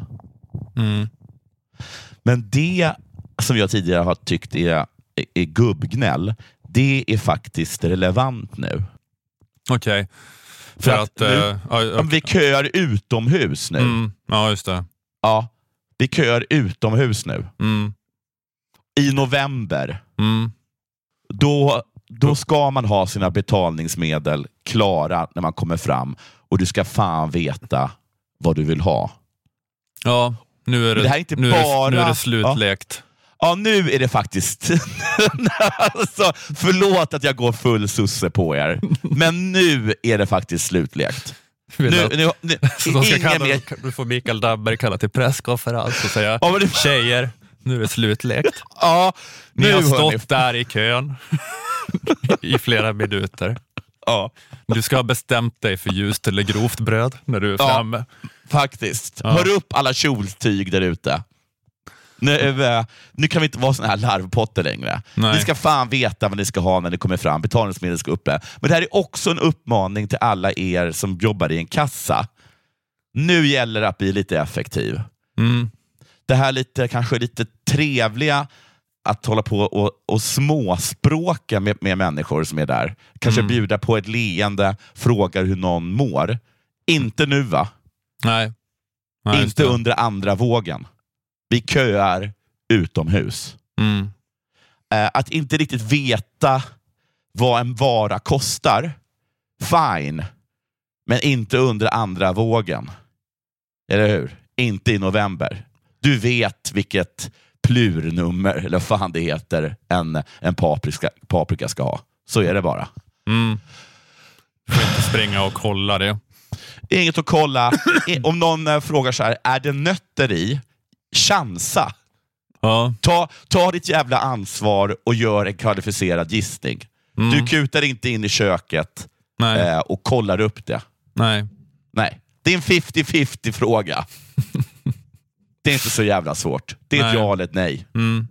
Mm. Men det som jag tidigare har tyckt är, är, gubbgnäll, det är faktiskt relevant nu. Okej. För För att att... nu- Om vi köar utomhus nu. mm, ja, just det. Ja, vi köar utomhus nu. Mm, I november. mm, Då, då ska man ha sina betalningsmedel klara när man kommer fram och du ska fan veta vad du vill ha. ja, nu är det, Det här är inte nu, är bara- det, nu är det slutlekt. Ja, nu är det faktiskt... <laughs> alltså, förlåt att jag går full susse på er, men nu är det faktiskt slutlekt. Nu, nu, <laughs> nu, de ska kalla, mer... Du får Mikael Damberg kalla till presskonferens och säga Ja, det- tjejer, nu är det slutlekt. Ja, Ni har stått där i kön <laughs> i flera minuter. Ja, Du ska ha bestämt dig för ljust eller grovt bröd när du är Ja. framme. faktiskt. Ja. Hör upp alla kjoltyg där ute. Nu, eh, nu kan vi inte vara såna här larvpotter längre. Nej. Ni ska fan veta vad ni ska ha när ni kommer fram. Betalningsmedel ska uppe. Men det här är också en uppmaning till alla er som jobbar i en kassa. Nu gäller det att bli lite effektiv. Mm. Det här lite, kanske lite trevliga, att hålla på och, och småspråka med, med människor som är där. Kanske Mm. bjuda på ett leende, frågar hur någon mår. Inte nu va? Nej. Nej, inte under andra vågen. Vi köar utomhus. Mm. Eh, att inte riktigt veta vad en vara kostar, fine. Men inte under andra vågen. Eller hur? Inte i november. Du vet vilket plurnummer, eller vad fan det heter, en, en paprika, paprika ska ha. Så är det bara. Mm. Du får inte springa och kolla det. Inget att kolla. Om någon eh, frågar så här, är det nötter i? Chansa. Ja. Ta, ta ditt jävla ansvar och gör en kvalificerad gissning. Mm. Du kutar inte in i köket eh, och kollar upp det. Nej. Nej, det är en 50-50 fråga. <laughs> det är inte så jävla svårt. Det är ett Nej. ja eller ett nej. Mm.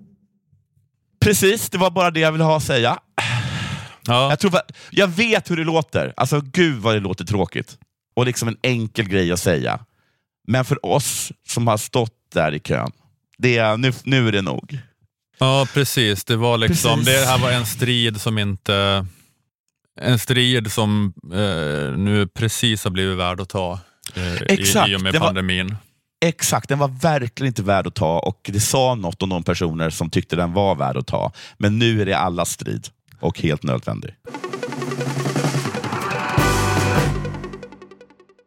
Precis, det var bara det jag ville ha att säga. Ja. Jag, tror, jag vet hur det låter. Alltså gud vad det låter tråkigt. Och liksom en enkel grej att säga. Men för oss som har stått där i kön, det är, nu, nu är det nog. ja, precis. Det var liksom, Precis. det här var en strid som inte... En strid som eh, nu precis har blivit värd att ta eh, Exakt, i, i och med det var- pandemin. Exakt, den var verkligen inte värd att ta och det sa något om de personer som tyckte den var värd att ta. Men nu är det allas strid och helt nödvändig.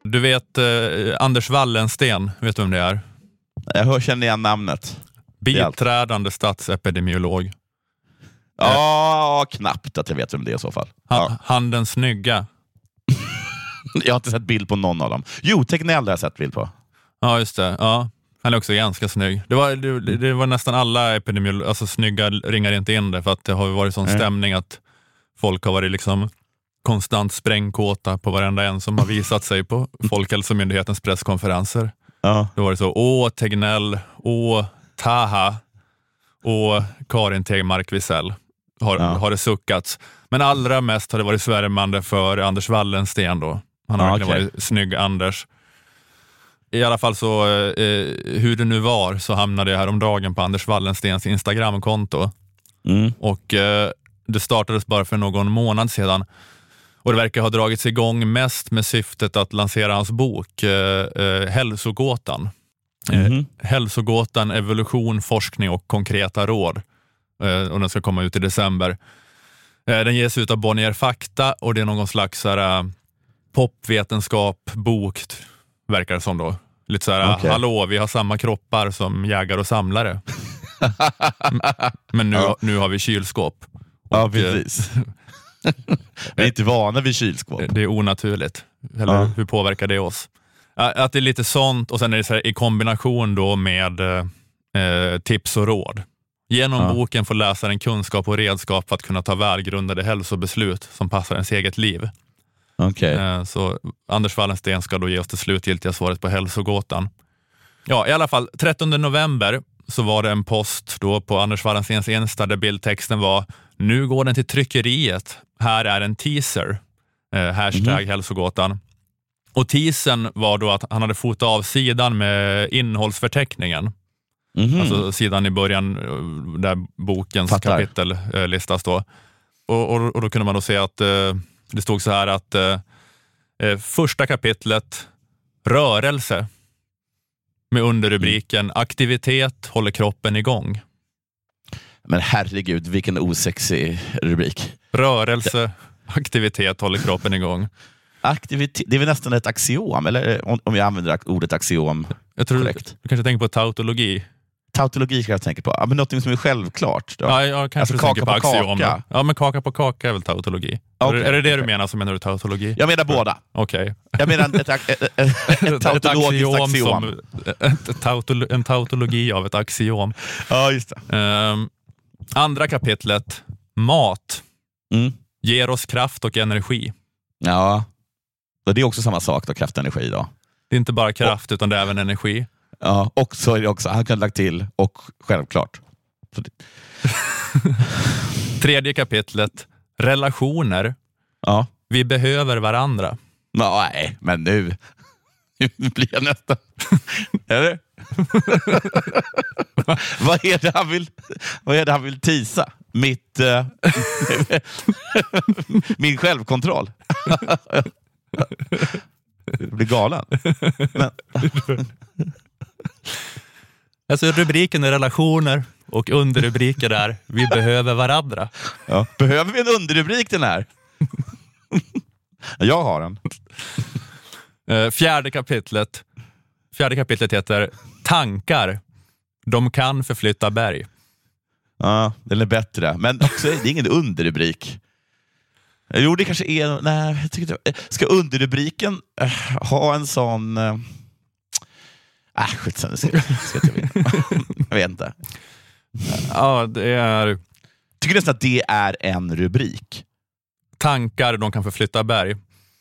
Du vet eh, Anders Wallensten, vet du vem det är? Jag hör, känner igen namnet. Biträdande statsepidemiolog. Ja, knappt att jag vet vem det är i så fall. Han, Ja. han den snygga. <laughs> Jag har inte sett bild på någon av dem. Jo, Tegnell har jag sett bild på. Ja, just det. Ja. Han är också ganska snygg. Det var, det, det var nästan alla epidemiologer, alltså snygga ringar inte in det för att det har varit sån Nej. stämning att folk har varit liksom konstant sprängkåta på varenda en som har visat sig på Folkhälsomyndighetens presskonferenser. Ja. Då var det så, åh Tegnell, åh Taha, åh Karin Tegmark Wisell har, Ja. har det suckats. Men allra mest har det varit svärmande för Anders Wallensten då. Han har Ja, verkligen okej. varit snygg Anders. I alla fall så, eh, hur det nu var, så hamnade jag häromdagen på Anders Wallenstens Instagramkonto. Mm. Och eh, det startades bara för någon månad sedan och det verkar ha dragits igång mest med syftet att lansera hans bok eh, eh, Hälsogåtan. Eh, Hälsogåtan, evolution, forskning och konkreta råd. Eh, och den ska komma ut i december. Eh, den ges ut av Bonnier Fakta och det är någon slags här, eh, popvetenskap, bok, verkar det som då. Lite så här, Okej. hallå, vi har samma kroppar som jägare och samlare. Men nu, Ja. nu har vi kylskåp. Ja, Och, eh, precis. <laughs> Vi är inte vana vid kylskåp. Det är onaturligt. Eller Ja. hur påverkar det oss? Ja, Att det är lite sånt och sen är det så här, i kombination då med eh, tips och råd. Genom Ja. boken får läsaren kunskap och redskap för att kunna ta välgrundade hälsobeslut som passar ens eget liv. Okej. Eh, så Anders Wallensten ska då ge oss det slutgiltiga svaret på hälsogåtan. Ja, i alla fall 13 november så var det en post då på Anders Wallenstens Insta där bildtexten var “Nu går den till tryckeriet. Här är en teaser.” eh, hashtag hälsogåtan. Och teasern var då att han hade fotat av sidan med innehållsförteckningen. Mhm. Alltså sidan i början eh, där bokens Fattar. kapitel eh, listas då. Och, och, och då kunde man då se att eh, det stod så här att eh, eh, första kapitlet, rörelse, med underrubriken aktivitet håller kroppen igång. Men herregud, vilken osexig rubrik. Rörelse, aktivitet håller kroppen igång. Aktivitet, det är väl nästan ett axiom, eller om, om jag använder ordet axiom Jag tror du, korrekt. du kanske tänker på tautologi? Tautologi jag tänka på. Ja, men något som är självklart. Då. Ja, jag kanske Alltså du tänker kaka på på axiom. kaka. Ja, men kaka på kaka är väl tautologi? är, det- är det det du okej. menar så menar du tautologi? Jag menar båda. Okej. Jag menar ett, ett, ett, ett, <laughs> tautologiskt axiom. som, ett tautolo, en tautologi av ett axiom. Ja, just. Ehm, andra kapitlet, mat, Mm. ger oss kraft och energi. Ja. Det är också samma sak, då, kraft och energi. Då. Det är inte bara kraft utan det är även energi. Ja, och så är det också, han kan ha lagt till, och självklart. <laughs> Tredje kapitlet, relationer, ja. vi behöver varandra. Nej, men nu, nu blir jag nästan... Eller? vad, är det han vill, vad är det han vill tisa? Mitt... eh, <laughs> min självkontroll. <laughs> jag blir galen. Men, Alltså rubriken är relationer och underrubriken är vi behöver varandra. ja. Behöver vi en underrubrik den här? jag har en. Eh, Fjärde kapitlet, fjärde kapitlet heter Tankar. De kan förflytta berg. Ja, den är bättre. Men också, det är ingen underrubrik. Jo, det kanske är... Nej, jag tycker inte, ska underrubriken eh, ha en sån... Äh, skitsamma, ska, ska jag, vinna. <laughs> jag vet inte. Ja, det är tycker nästan att det är en rubrik. tankar, de kan förflytta berg.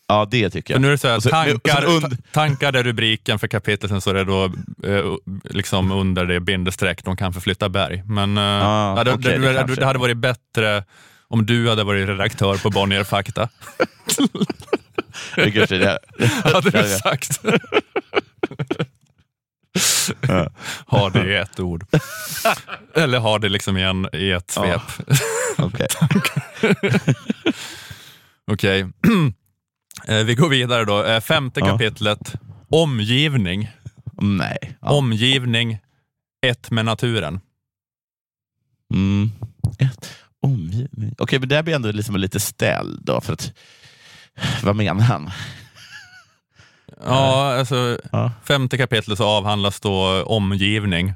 Ja, det tycker För jag. nu är det så här, så- tankar, så und- ta- tankar är rubriken för kapitlet, sen så är det då eh, liksom under det bindestreck, de kan förflytta berg. Men eh, Ah, ja, det, okej, det, det det, hade varit bättre om du hade varit redaktör på Bonnier Fakta. <laughs> Det kanske det. hade du sagt. Ja. <laughs> ha det i ett ord. <laughs> Eller ha det liksom i, en, i ett Ja. svep. <laughs> Okej. Okej, <clears throat> Eh, vi går vidare då. Eh, Femte Ja. kapitlet, omgivning. Nej. Ja. Omgivning, ett med naturen. Mm. Ett, omgivning. Okej, men där blir jag ändå liksom lite ställd. Då, för att, vad menar han? Ja, alltså Ja. femte kapitlet så avhandlas då omgivning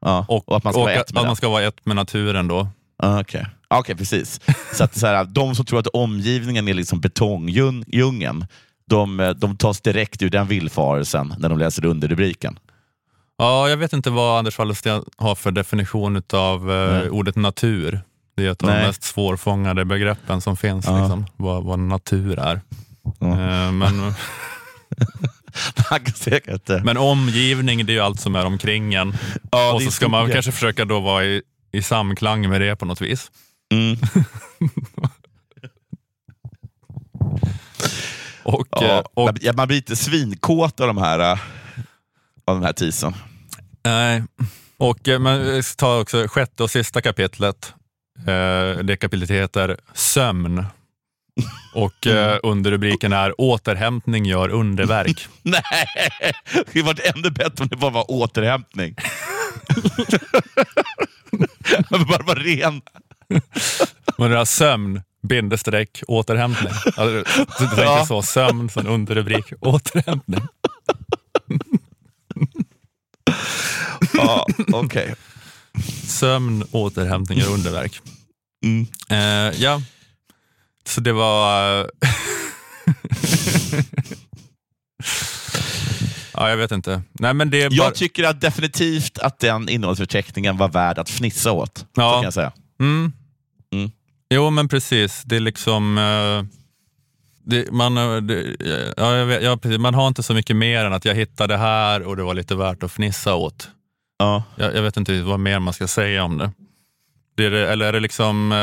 Ja. och, Och att man ska vara ett med att man ska vara ett med naturen då. Ah, Okej, Okej, precis. Så att så här, de som tror att omgivningen är liksom betongdjungeln, de, de tas direkt ur den villfarelsen när de läser underrubriken. Ja, jag vet inte vad Anders Wallensten har för definition av eh, ordet natur. Det är ett av Nej. de mest svårfångade begreppen som finns, Ja. liksom, vad, vad natur är. Ja. Eh, men, <laughs> <laughs> Han kan säkert... eh, men omgivning, det är ju allt som är omkring en. ja, och så ska man kanske försöka då vara i, i samklang med det på något vis. Mm. <laughs> Och, Ja, eh, och, man- blir inte svinkåt av de här, eh, av de här teasern. nej. och, eh, men vi ta också sjätte och sista kapitlet. Det kapitlet heter Sömn och eh, underrubriken är Återhämtning gör underverk. <laughs> Nej, det varit ännu bättre om det bara var återhämtning. <laughs> Det bara var ren. Men det är sömn, bindestreck, återhämtning. Alltså, du tänker Ja. så, sömn, sen underrubrik, återhämtning. Ja, okej. Sömn, återhämtning gör underverk. Mm. Eh, ja, så det var... eh, <laughs> ja, jag vet inte. Nej, men det bara... Jag tycker att definitivt att den innehållsförteckningen var värd att fnissa åt. Så Ja. kan jag säga. Mm. Mm. Jo, men precis. Det är liksom... eh, det, man, eh, det, ja, jag vet, ja, precis. man har inte så mycket mer än att jag hittade det här och det var lite värt att fnissa åt. Ja. Jag, jag vet inte vad mer man ska säga om det. Det, är det eller är det liksom, eh,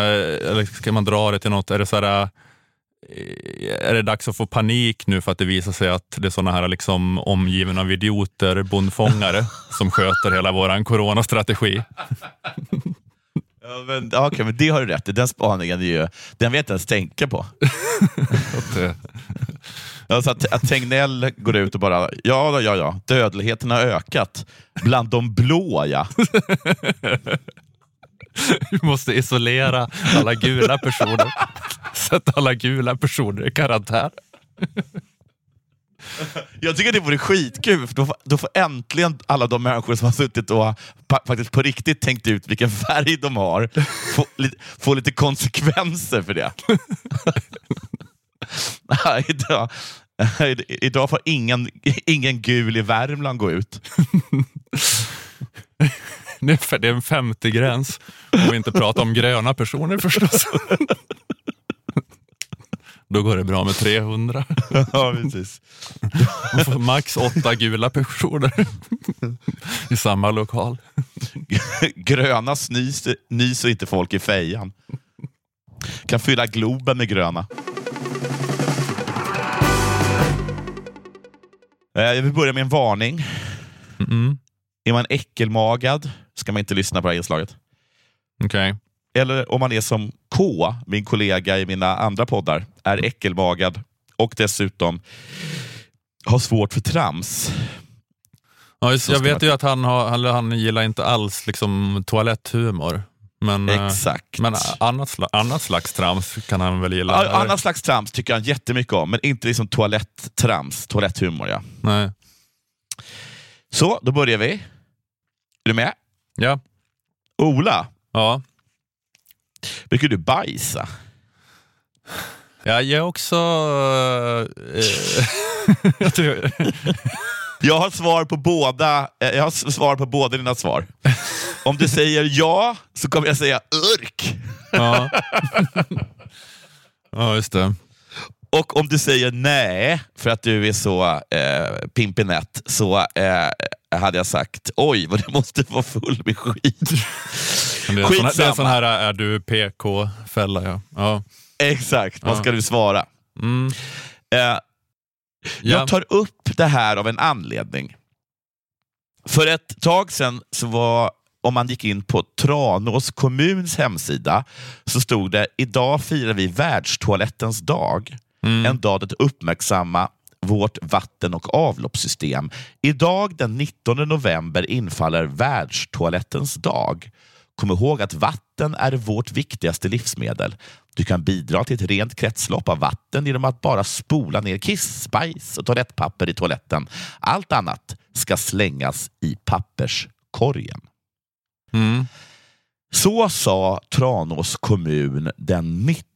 eller ska man dra det till något, är det så här, eh, är det dags att få panik nu för att det visar sig att det är såna här liksom omgiven av idioter, bondfångare, <laughs> som sköter hela våran coronastrategi? <laughs> Ja, men, okej, men det har du rätt i. Den spaningen är ju, den vill jag inte ens tänka på. <laughs> Alltså att, att Tegnell går ut och bara, ja, ja, ja, dödligheten har ökat. Bland de blå, ja. <laughs> Vi måste isolera alla gula personer. Sätta alla gula personer i karantän. <laughs> Jag tycker det vore skitkul, för då får, då får äntligen alla de människor som har suttit och faktiskt på riktigt tänkt ut vilken färg de har, få, li, få lite konsekvenser för det. <laughs> Nej, idag, idag får ingen, ingen gul i Värmland gå ut. Det är f- det är en 50-gräns. Om vi inte pratar om gröna personer förstås. Då går det bra med 300. Ja, precis. Max åtta gula personer i samma lokal. Gröna snyser, nyser inte folk i fejan. Kan fylla Globen med gröna. Eh, Jag vill börja med en varning. Mm. Är man äckelmagad ska man inte lyssna på det här inslaget. Okej. Eller om man är som K, min kollega i mina andra poddar, är äckelmagad och dessutom har svårt för trams. Ja, just, jag vet man- ju att han, har, eller han gillar inte alls liksom, toaletthumor. Men, eh, Exakt. men annat, sla, annat slags trams kan han väl gilla? Annat slags trams tycker han jättemycket om, men inte liksom toaletttrams, toaletthumor. Ja. Nej. Så, då börjar vi. Är du med? Ja. Ola, Ja. brukar du bajsa? Ja, jag är också... eh, <laughs> jag tror, Jag har svar på båda eh, Jag har s- svar på båda dina svar. Om du säger ja, så kommer jag säga urk. ja. <laughs> ja, just det. Och om du säger nej, för att du är så eh, pimpinett, så eh, hade jag sagt oj, vad du måste vara full med skit. <laughs> Men Det är, en sån här, det är Skitsamma. sån här är du PK-fälla. Ja. Ja. Exakt, vad Ja. ska du svara? Mm. Eh, Ja. Jag tar upp det här av en anledning. För ett tag sedan, så var, om man gick in på Tranås kommuns hemsida, så stod det idag firar vi världstoalettens dag. Mm. En dag att uppmärksamma vårt vatten och avloppssystem. Idag den 19 november infaller världstoalettens dag. Kom ihåg att vatten är vårt viktigaste livsmedel. Du kan bidra till ett rent kretslopp av vatten genom att bara spola ner kiss, bajs och toalettpapper i toaletten. Allt annat ska slängas i papperskorgen. Mm. Så sa Tranås kommun den 19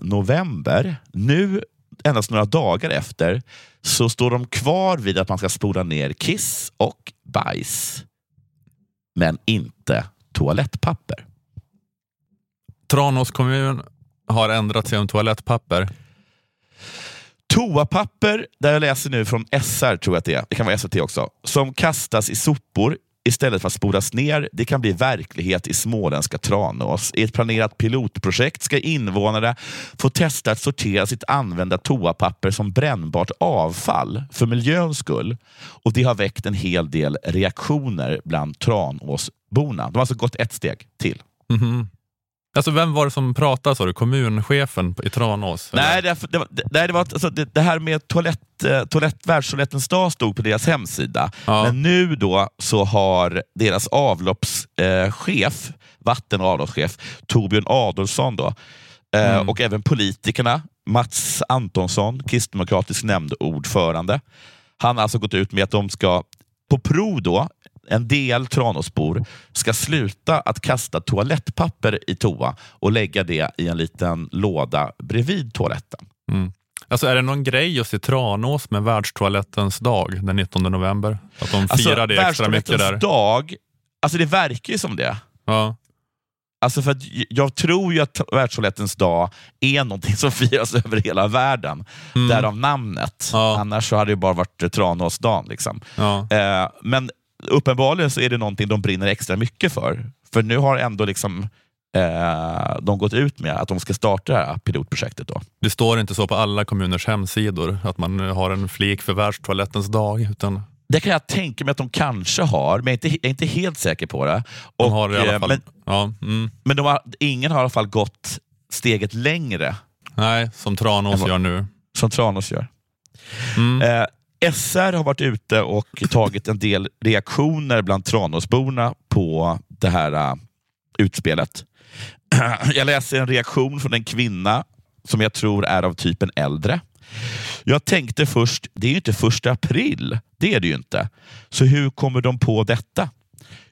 november. Nu, endast några dagar efter, så står de kvar vid att man ska spola ner kiss och bajs. Men inte toalettpapper. Tranås kommun har ändrat sig om toalettpapper. Toapapper, där jag läser nu från SR, tror jag att det är, det kan vara SVT också, som kastas i sopor istället för att spolas ner. Det kan bli verklighet i småländska Tranås. I ett planerat pilotprojekt ska invånare få testa att sortera sitt använda toapapper som brännbart avfall för miljöns skull. Och Det har väckt en hel del reaktioner bland Tranåsborna. De har alltså gått ett steg till. Mhm. Alltså vem var det som pratade sa du? Kommunchefen i Tranås? Nej, det, det, var- det, det, var, alltså, det, det här med toalett, eh, toalett, världstoalettens dag stod på deras hemsida. Ja. Men nu då så har deras avloppschef, eh, vatten och avloppschef, Torbjörn Adolfsson då, eh, Mm. och även politikerna, Mats Antonsson, kristdemokratisk nämndordförande. Han har alltså gått ut med att de ska, på prov då, en del Tranåsbor ska sluta att kasta toalettpapper i toa och lägga det i en liten låda bredvid toaletten. Mm. Alltså är det någon grej just i Tranås med världstoalettens dag den 19 november? Att de firar det extra mycket där? Dag, alltså det verkar ju som det. Ja. Alltså för att jag tror ju att världstoalettens dag är någonting som <laughs> firas över hela världen. Mm. Därav namnet. Ja. Annars så hade det bara varit Tranåsdagen. Liksom. Ja. Eh, men uppenbarligen så är det någonting de brinner extra mycket för. För nu har ändå liksom, eh, de gått ut med att de ska starta det här pilotprojektet. Då. Det står inte så på alla kommuners hemsidor att man har en flik för världstoalettens dag. Utan Det kan jag tänka mig att de kanske har, men jag är inte, jag är inte helt säker på det. de Och, har det i alla eh, fall. Men, ja. mm. men de har, ingen har i alla fall gått steget längre Nej, som Tranås gör nu. som Tranås gör. Mm. Eh, SR har varit ute och tagit en del reaktioner bland Tranåsborna på det här eh, utspelet. <clears throat> Jag läser en reaktion från en kvinna som jag tror är av typen äldre. Jag tänkte först, det är ju inte första april. Det är det ju inte. Så hur kommer de på detta?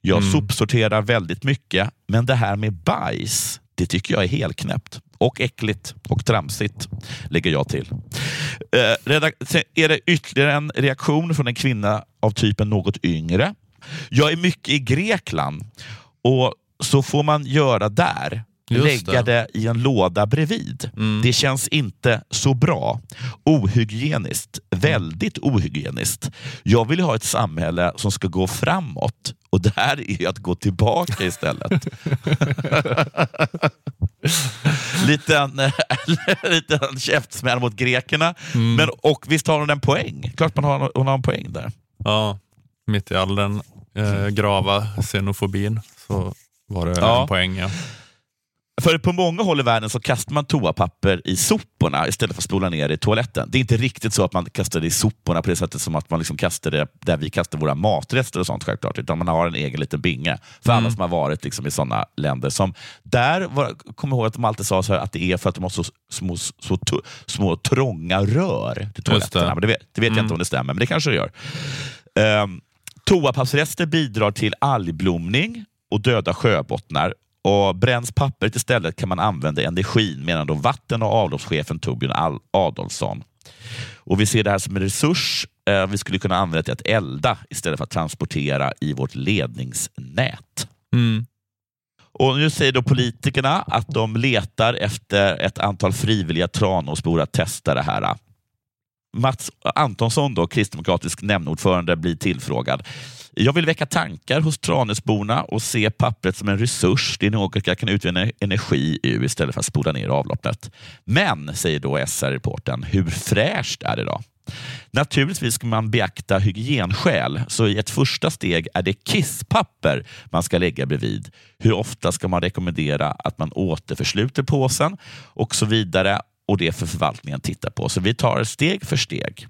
Jag Mm. sopsorterar väldigt mycket, men det här med bajs, det tycker jag är helknäppt. Och äckligt och tramsigt, lägger jag till. Eh, sen är det ytterligare en reaktion från en kvinna av typen något yngre. Jag är mycket i Grekland och så får man göra där. Just lägga det. i en låda bredvid. Mm. Det känns inte så bra. Ohygieniskt. Väldigt ohygieniskt. Jag vill ha ett samhälle som ska gå framåt och det här är att gå tillbaka istället. <laughs> liten, <laughs> liten käftsmäll mot grekerna. Mm. Men, och visst har hon en poäng. Klart man har, hon har en poäng där. Ja, mitt i all den eh, grava xenofobin så var det Ja. en poäng. Ja. För på många håll i världen så kastar man toapapper i soporna istället för att spola ner det i toaletten. Det är inte riktigt så att man kastar det i soporna på det sättet som att man liksom kastar det där vi kastar våra matrester och sånt självklart. Utan man har en egen liten binge. För alla som har varit liksom i sådana länder. som Där var, kom jag ihåg att de alltid sa så här att det är för att de har så små, så, små trånga rör till toaletterna. det. Men det vet, det vet jag Mm. inte om det stämmer, men det kanske det gör. Um, toapappsrester bidrar till algblomning och döda sjöbottnar. Och Bränns pappret istället kan man använda energin, menar då vatten och avloppschefen Torbjörn Adolfsson. Och Vi ser det här som en resurs eh, vi skulle kunna använda till att elda istället för att transportera i vårt ledningsnät. Mm. Och Nu säger då politikerna att de letar efter ett antal frivilliga Tranåsbor att testa det här. Mats Antonsson, då, kristdemokratisk nämndordförande, blir tillfrågad. Jag vill väcka tankar hos Tranåsborna och se pappret som en resurs. Det är något jag kan utvinna energi ur istället för att spola ner avloppet. Men, säger då SR-reporten, hur fräscht är det då? Naturligtvis ska man beakta hygienskäl, så i ett första steg är det kisspapper man ska lägga bredvid. Hur ofta ska man rekommendera att man återförsluter påsen och så vidare. Och det får förvaltningen titta på. Så vi tar steg för steg.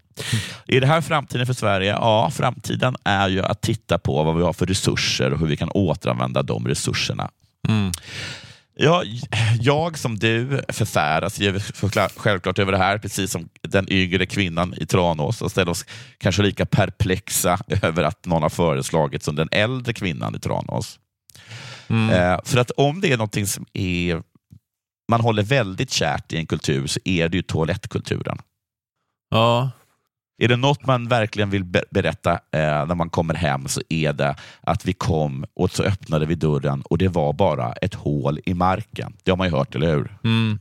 Är det här framtiden för Sverige? Ja, framtiden är ju att titta på vad vi har för resurser och hur vi kan återanvända de resurserna. Mm. Ja, jag som du förfäras självklart över det här, precis som den yngre kvinnan i Tranås och ställer oss kanske lika perplexa <laughs> över att någon har föreslagit som den äldre kvinnan i Tranås. Mm. Eh, för att om det är någonting som är, man håller väldigt kärt i en kultur så är det ju toalettkulturen. Ja, Är det något man verkligen vill be- berätta eh, när man kommer hem så är det att vi kom och så öppnade vi dörren och det var bara ett hål i marken. Det har man ju hört, eller hur? mm.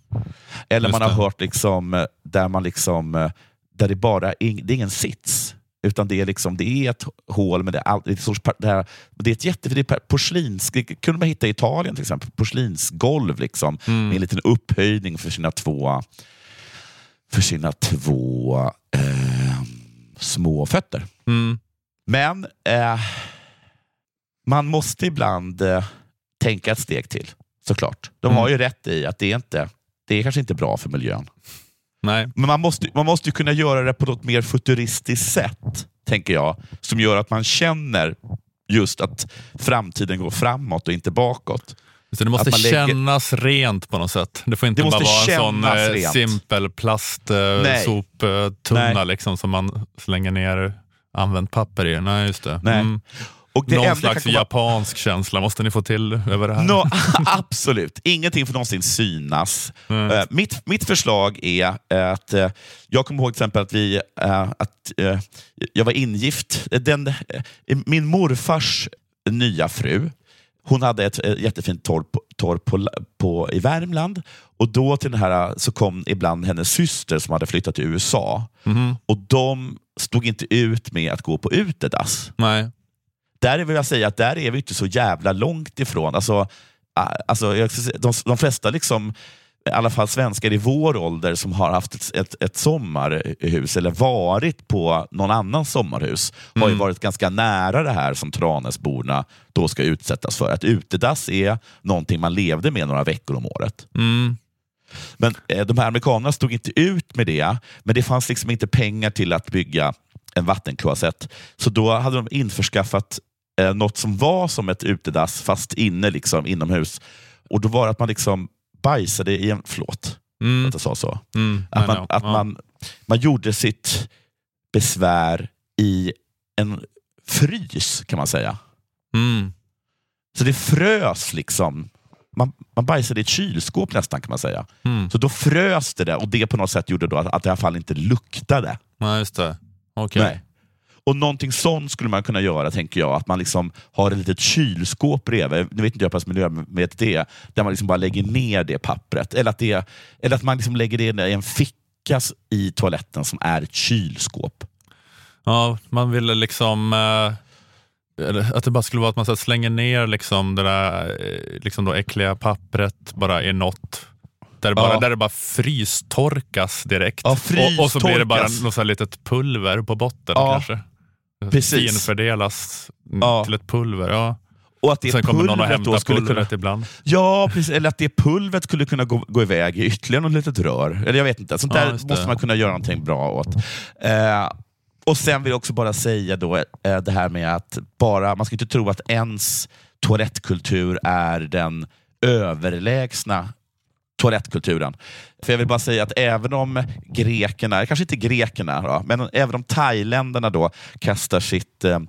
Eller Just man har det. hört liksom, eh, där man liksom, eh, där det bara ing, det är ingen sits. Utan det är, liksom, det är ett hål, men det är, all, det är, ett, sorts, par- det här, det är ett jätte... Det är per- porslins, det kunde man hitta i Italien till exempel. Porslinsgolv liksom, Mm. med en liten upphöjning för sina två, för sina två eh, små fötter. Mm. Men eh, man måste ibland eh, tänka ett steg till. såklart. De har ju rätt i att det är, inte, det är kanske inte bra för miljön. Nej. Men man måste, man måste ju kunna göra det på något mer futuristiskt sätt, tänker jag, som gör att man känner just att framtiden går framåt och inte bakåt. Så det måste lägger- kännas rent på något sätt. Det får inte Det bara vara en sån eh, rent. simpel plastsoptunna liksom, som man slänger ner använt papper i. Nej, just det. Nej. Mm. Och det Någon slags komma- japansk känsla måste ni få till över det här. Nå, <laughs> <laughs> absolut, ingenting får någonsin synas. Mm. Eh, mitt, mitt förslag är att, eh, jag kommer ihåg till exempel att, vi, eh, att jag var ingift. Den, min morfars nya fru, hon hade ett eh, jättefint torp, torp på, på, i Värmland. Och då till den här, så kom ibland hennes syster som hade flyttat till USA. Mhm. Och de stod inte ut med att gå på utedass Nej. där vill jag säga att där är vi inte så jävla långt ifrån. Alltså, ah, alltså, de, de flesta, liksom, i alla fall svenskar i vår ålder som har haft ett, ett, ett sommarhus eller varit på någon annans sommarhus har ju Mm. varit ganska nära det här som Tranäsborna då ska utsättas för. Att utedass är någonting man levde med några veckor om året. Mm. Men eh, de här amerikanerna stod inte ut med det, men det fanns liksom inte pengar till att bygga en vattenkloasett. Så då hade de införskaffat eh, något som var som ett utedass, fast inne liksom, inomhus. Och då var det att man liksom bajsade i en... Förlåt Mm. att jag sa så. Mm. Att, Nej, man, att Ja. man, man gjorde sitt besvär i en frys, kan man säga. Mm. Så det frös liksom. Man, man bajsade i ett kylskåp nästan kan man säga. Mm. Så då frös det där och det på något sätt gjorde då att, att det i alla fall inte luktade. Ja, just det. Nej. Och någonting sånt skulle man kunna göra, tänker jag. Att man liksom har ett litet kylskåp bredvid. Nu vet inte jag hur pass miljömedvetet det är. Där man liksom bara lägger ner det pappret. Eller att, det, eller att man liksom lägger det i en ficka i toaletten som är ett kylskåp. Ja, man ville liksom eh, att det bara skulle vara att man så slänger ner liksom det där eh, liksom då äckliga pappret bara i något där det bara, Ja. där det bara frystorkas direkt. Ja, och, och så blir det bara frystorkas. något så här litet pulver på botten Ja, kanske. Precis. Finfördelas Ja. till ett pulver. Ja. Och att det Sen kommer någon och pulvret hämtar skulle kunna pulvret ibland. Ja, precis. Eller att det pulvret skulle kunna gå, gå iväg i ytterligare något litet rör. Eller jag vet inte. Sånt Ja, där måste man kunna göra någonting bra åt. Eh, och sen vill jag också bara säga då, eh, det här med att bara, man ska inte tro att ens toalettkultur är den överlägsna toalettkulturen. För jag vill bara säga att även om grekerna, kanske inte grekerna, då, men även om thailändarna då kastar sitt eh,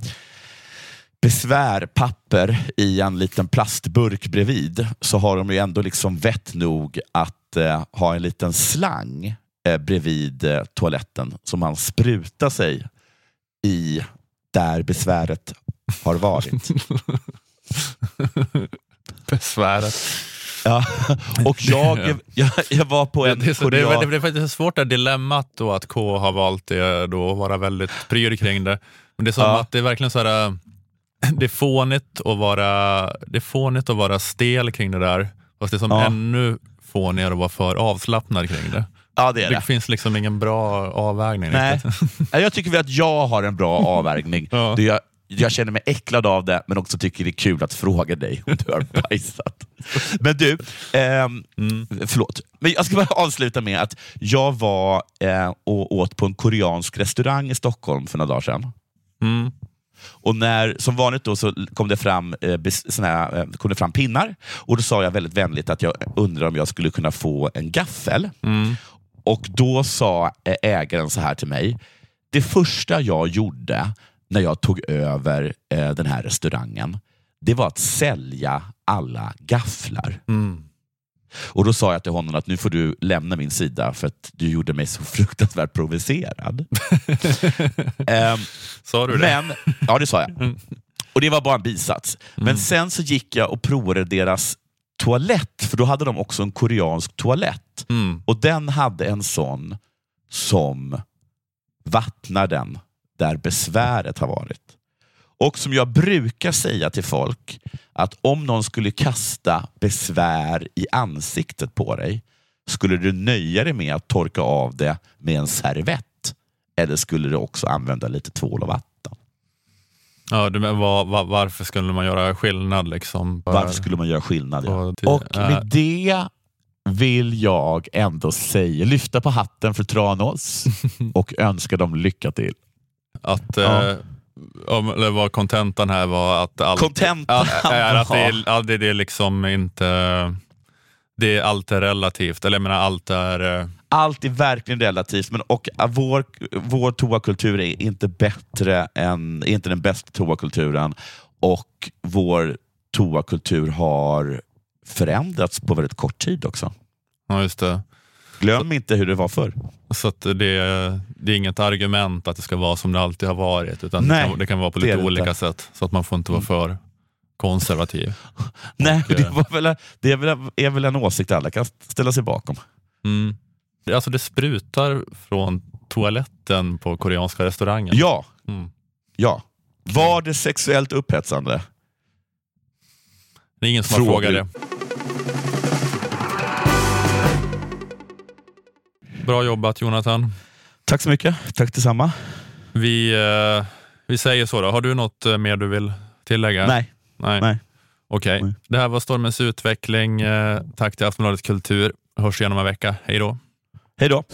besvärpapper i en liten plastburk bredvid så har de ju ändå liksom vett nog att eh, ha en liten slang eh, bredvid eh, toaletten som man sprutar sig i där besväret har varit. <laughs> Besväret ja. <laughs> Och jag, jag, jag var på en Det är, så, det, korean- det, är, det är faktiskt svårt det dilemmat då att K har valt det då att vara väldigt pryd kring det. Men det är som Ja. att det är verkligen så här, äh, det är fånigt att vara, det är fånigt att vara stel kring det där. Fast det är som Ja. ännu fånigare att vara för avslappnad kring det. Ja, det är Det det. finns liksom ingen bra avvägning. Nej. riktigt. <laughs> Jag tycker att jag har en bra avvägning. Ja. Det jag, jag känner mig äcklad av det, men också tycker det är kul att fråga dig om du har bajsat. Men du, ehm, Mm. förlåt. Men jag ska bara avsluta med att jag var eh, och åt på en koreansk restaurang i Stockholm för några dagar sedan. Mm. Och när, som vanligt då så kom det, fram, eh, såna här, eh, kom det fram pinnar och då sa jag väldigt vänligt att jag undrar om jag skulle kunna få en gaffel. Mm. Och då sa eh, ägaren så här till mig. Det första jag gjorde när jag tog över eh, den här restaurangen, det var att sälja alla gafflar. Mm. Och då sa jag till honom att nu får du lämna min sida för att du gjorde mig så <laughs> fruktansvärt provocerad. <laughs> Ehm, Sa du det? men, ja, det sa jag. Och det var bara en bisats. Men sen så gick jag och provade deras toalett, för då hade de också en koreansk toalett. Mm. Och den hade en sån som vattnar den där besväret har varit. Och som jag brukar säga till folk, att om någon skulle kasta besvär i ansiktet på dig, skulle du nöja dig med att torka av det med en servett? Eller skulle du också använda lite tvål och vatten? Ja, men var, var, varför skulle man göra skillnad? Liksom, Varför skulle man göra skillnad? Ja. Och med det vill jag ändå säga, lyfta på hatten för Tranås <laughs> och önska dem lycka till. Att, Ja. eh, om, eller vad kontentan här var att allt, Kontentan att, är att det, är, att det det är liksom inte... Det är allt är relativt. Eller jag menar allt är... eh, Allt är verkligen relativt, men och vår, vår toakultur är inte bättre än, är inte den bästa toakulturen och vår toakultur har förändrats på väldigt kort tid också. Ja, just det. Glöm inte hur det var förr. Så att det, det är inget argument att det ska vara som det alltid har varit. Utan Nej, det, kan, det kan vara på lite olika inte. sätt. Så att man får inte vara för konservativ. <laughs> Nej, Och, det, eh, var väl, det är, väl, är väl en åsikt alla kan ställa sig bakom. Mm. Alltså det sprutar från toaletten på koreanska restaurangen. Ja, Mm. ja. Var det sexuellt upphetsande? Det är ingen som har Frågor. frågat det. Bra jobbat Jonathan. Tack så mycket. Tack detsamma. Vi, eh, vi säger så då. Har du något eh, mer du vill tillägga? Nej. Nej. Nej. Okej. Nej. Det här var Stormens utveckling. Eh, Tack till Aftonbladet Kultur. Hörs igen om en vecka. Hej då. Hej då.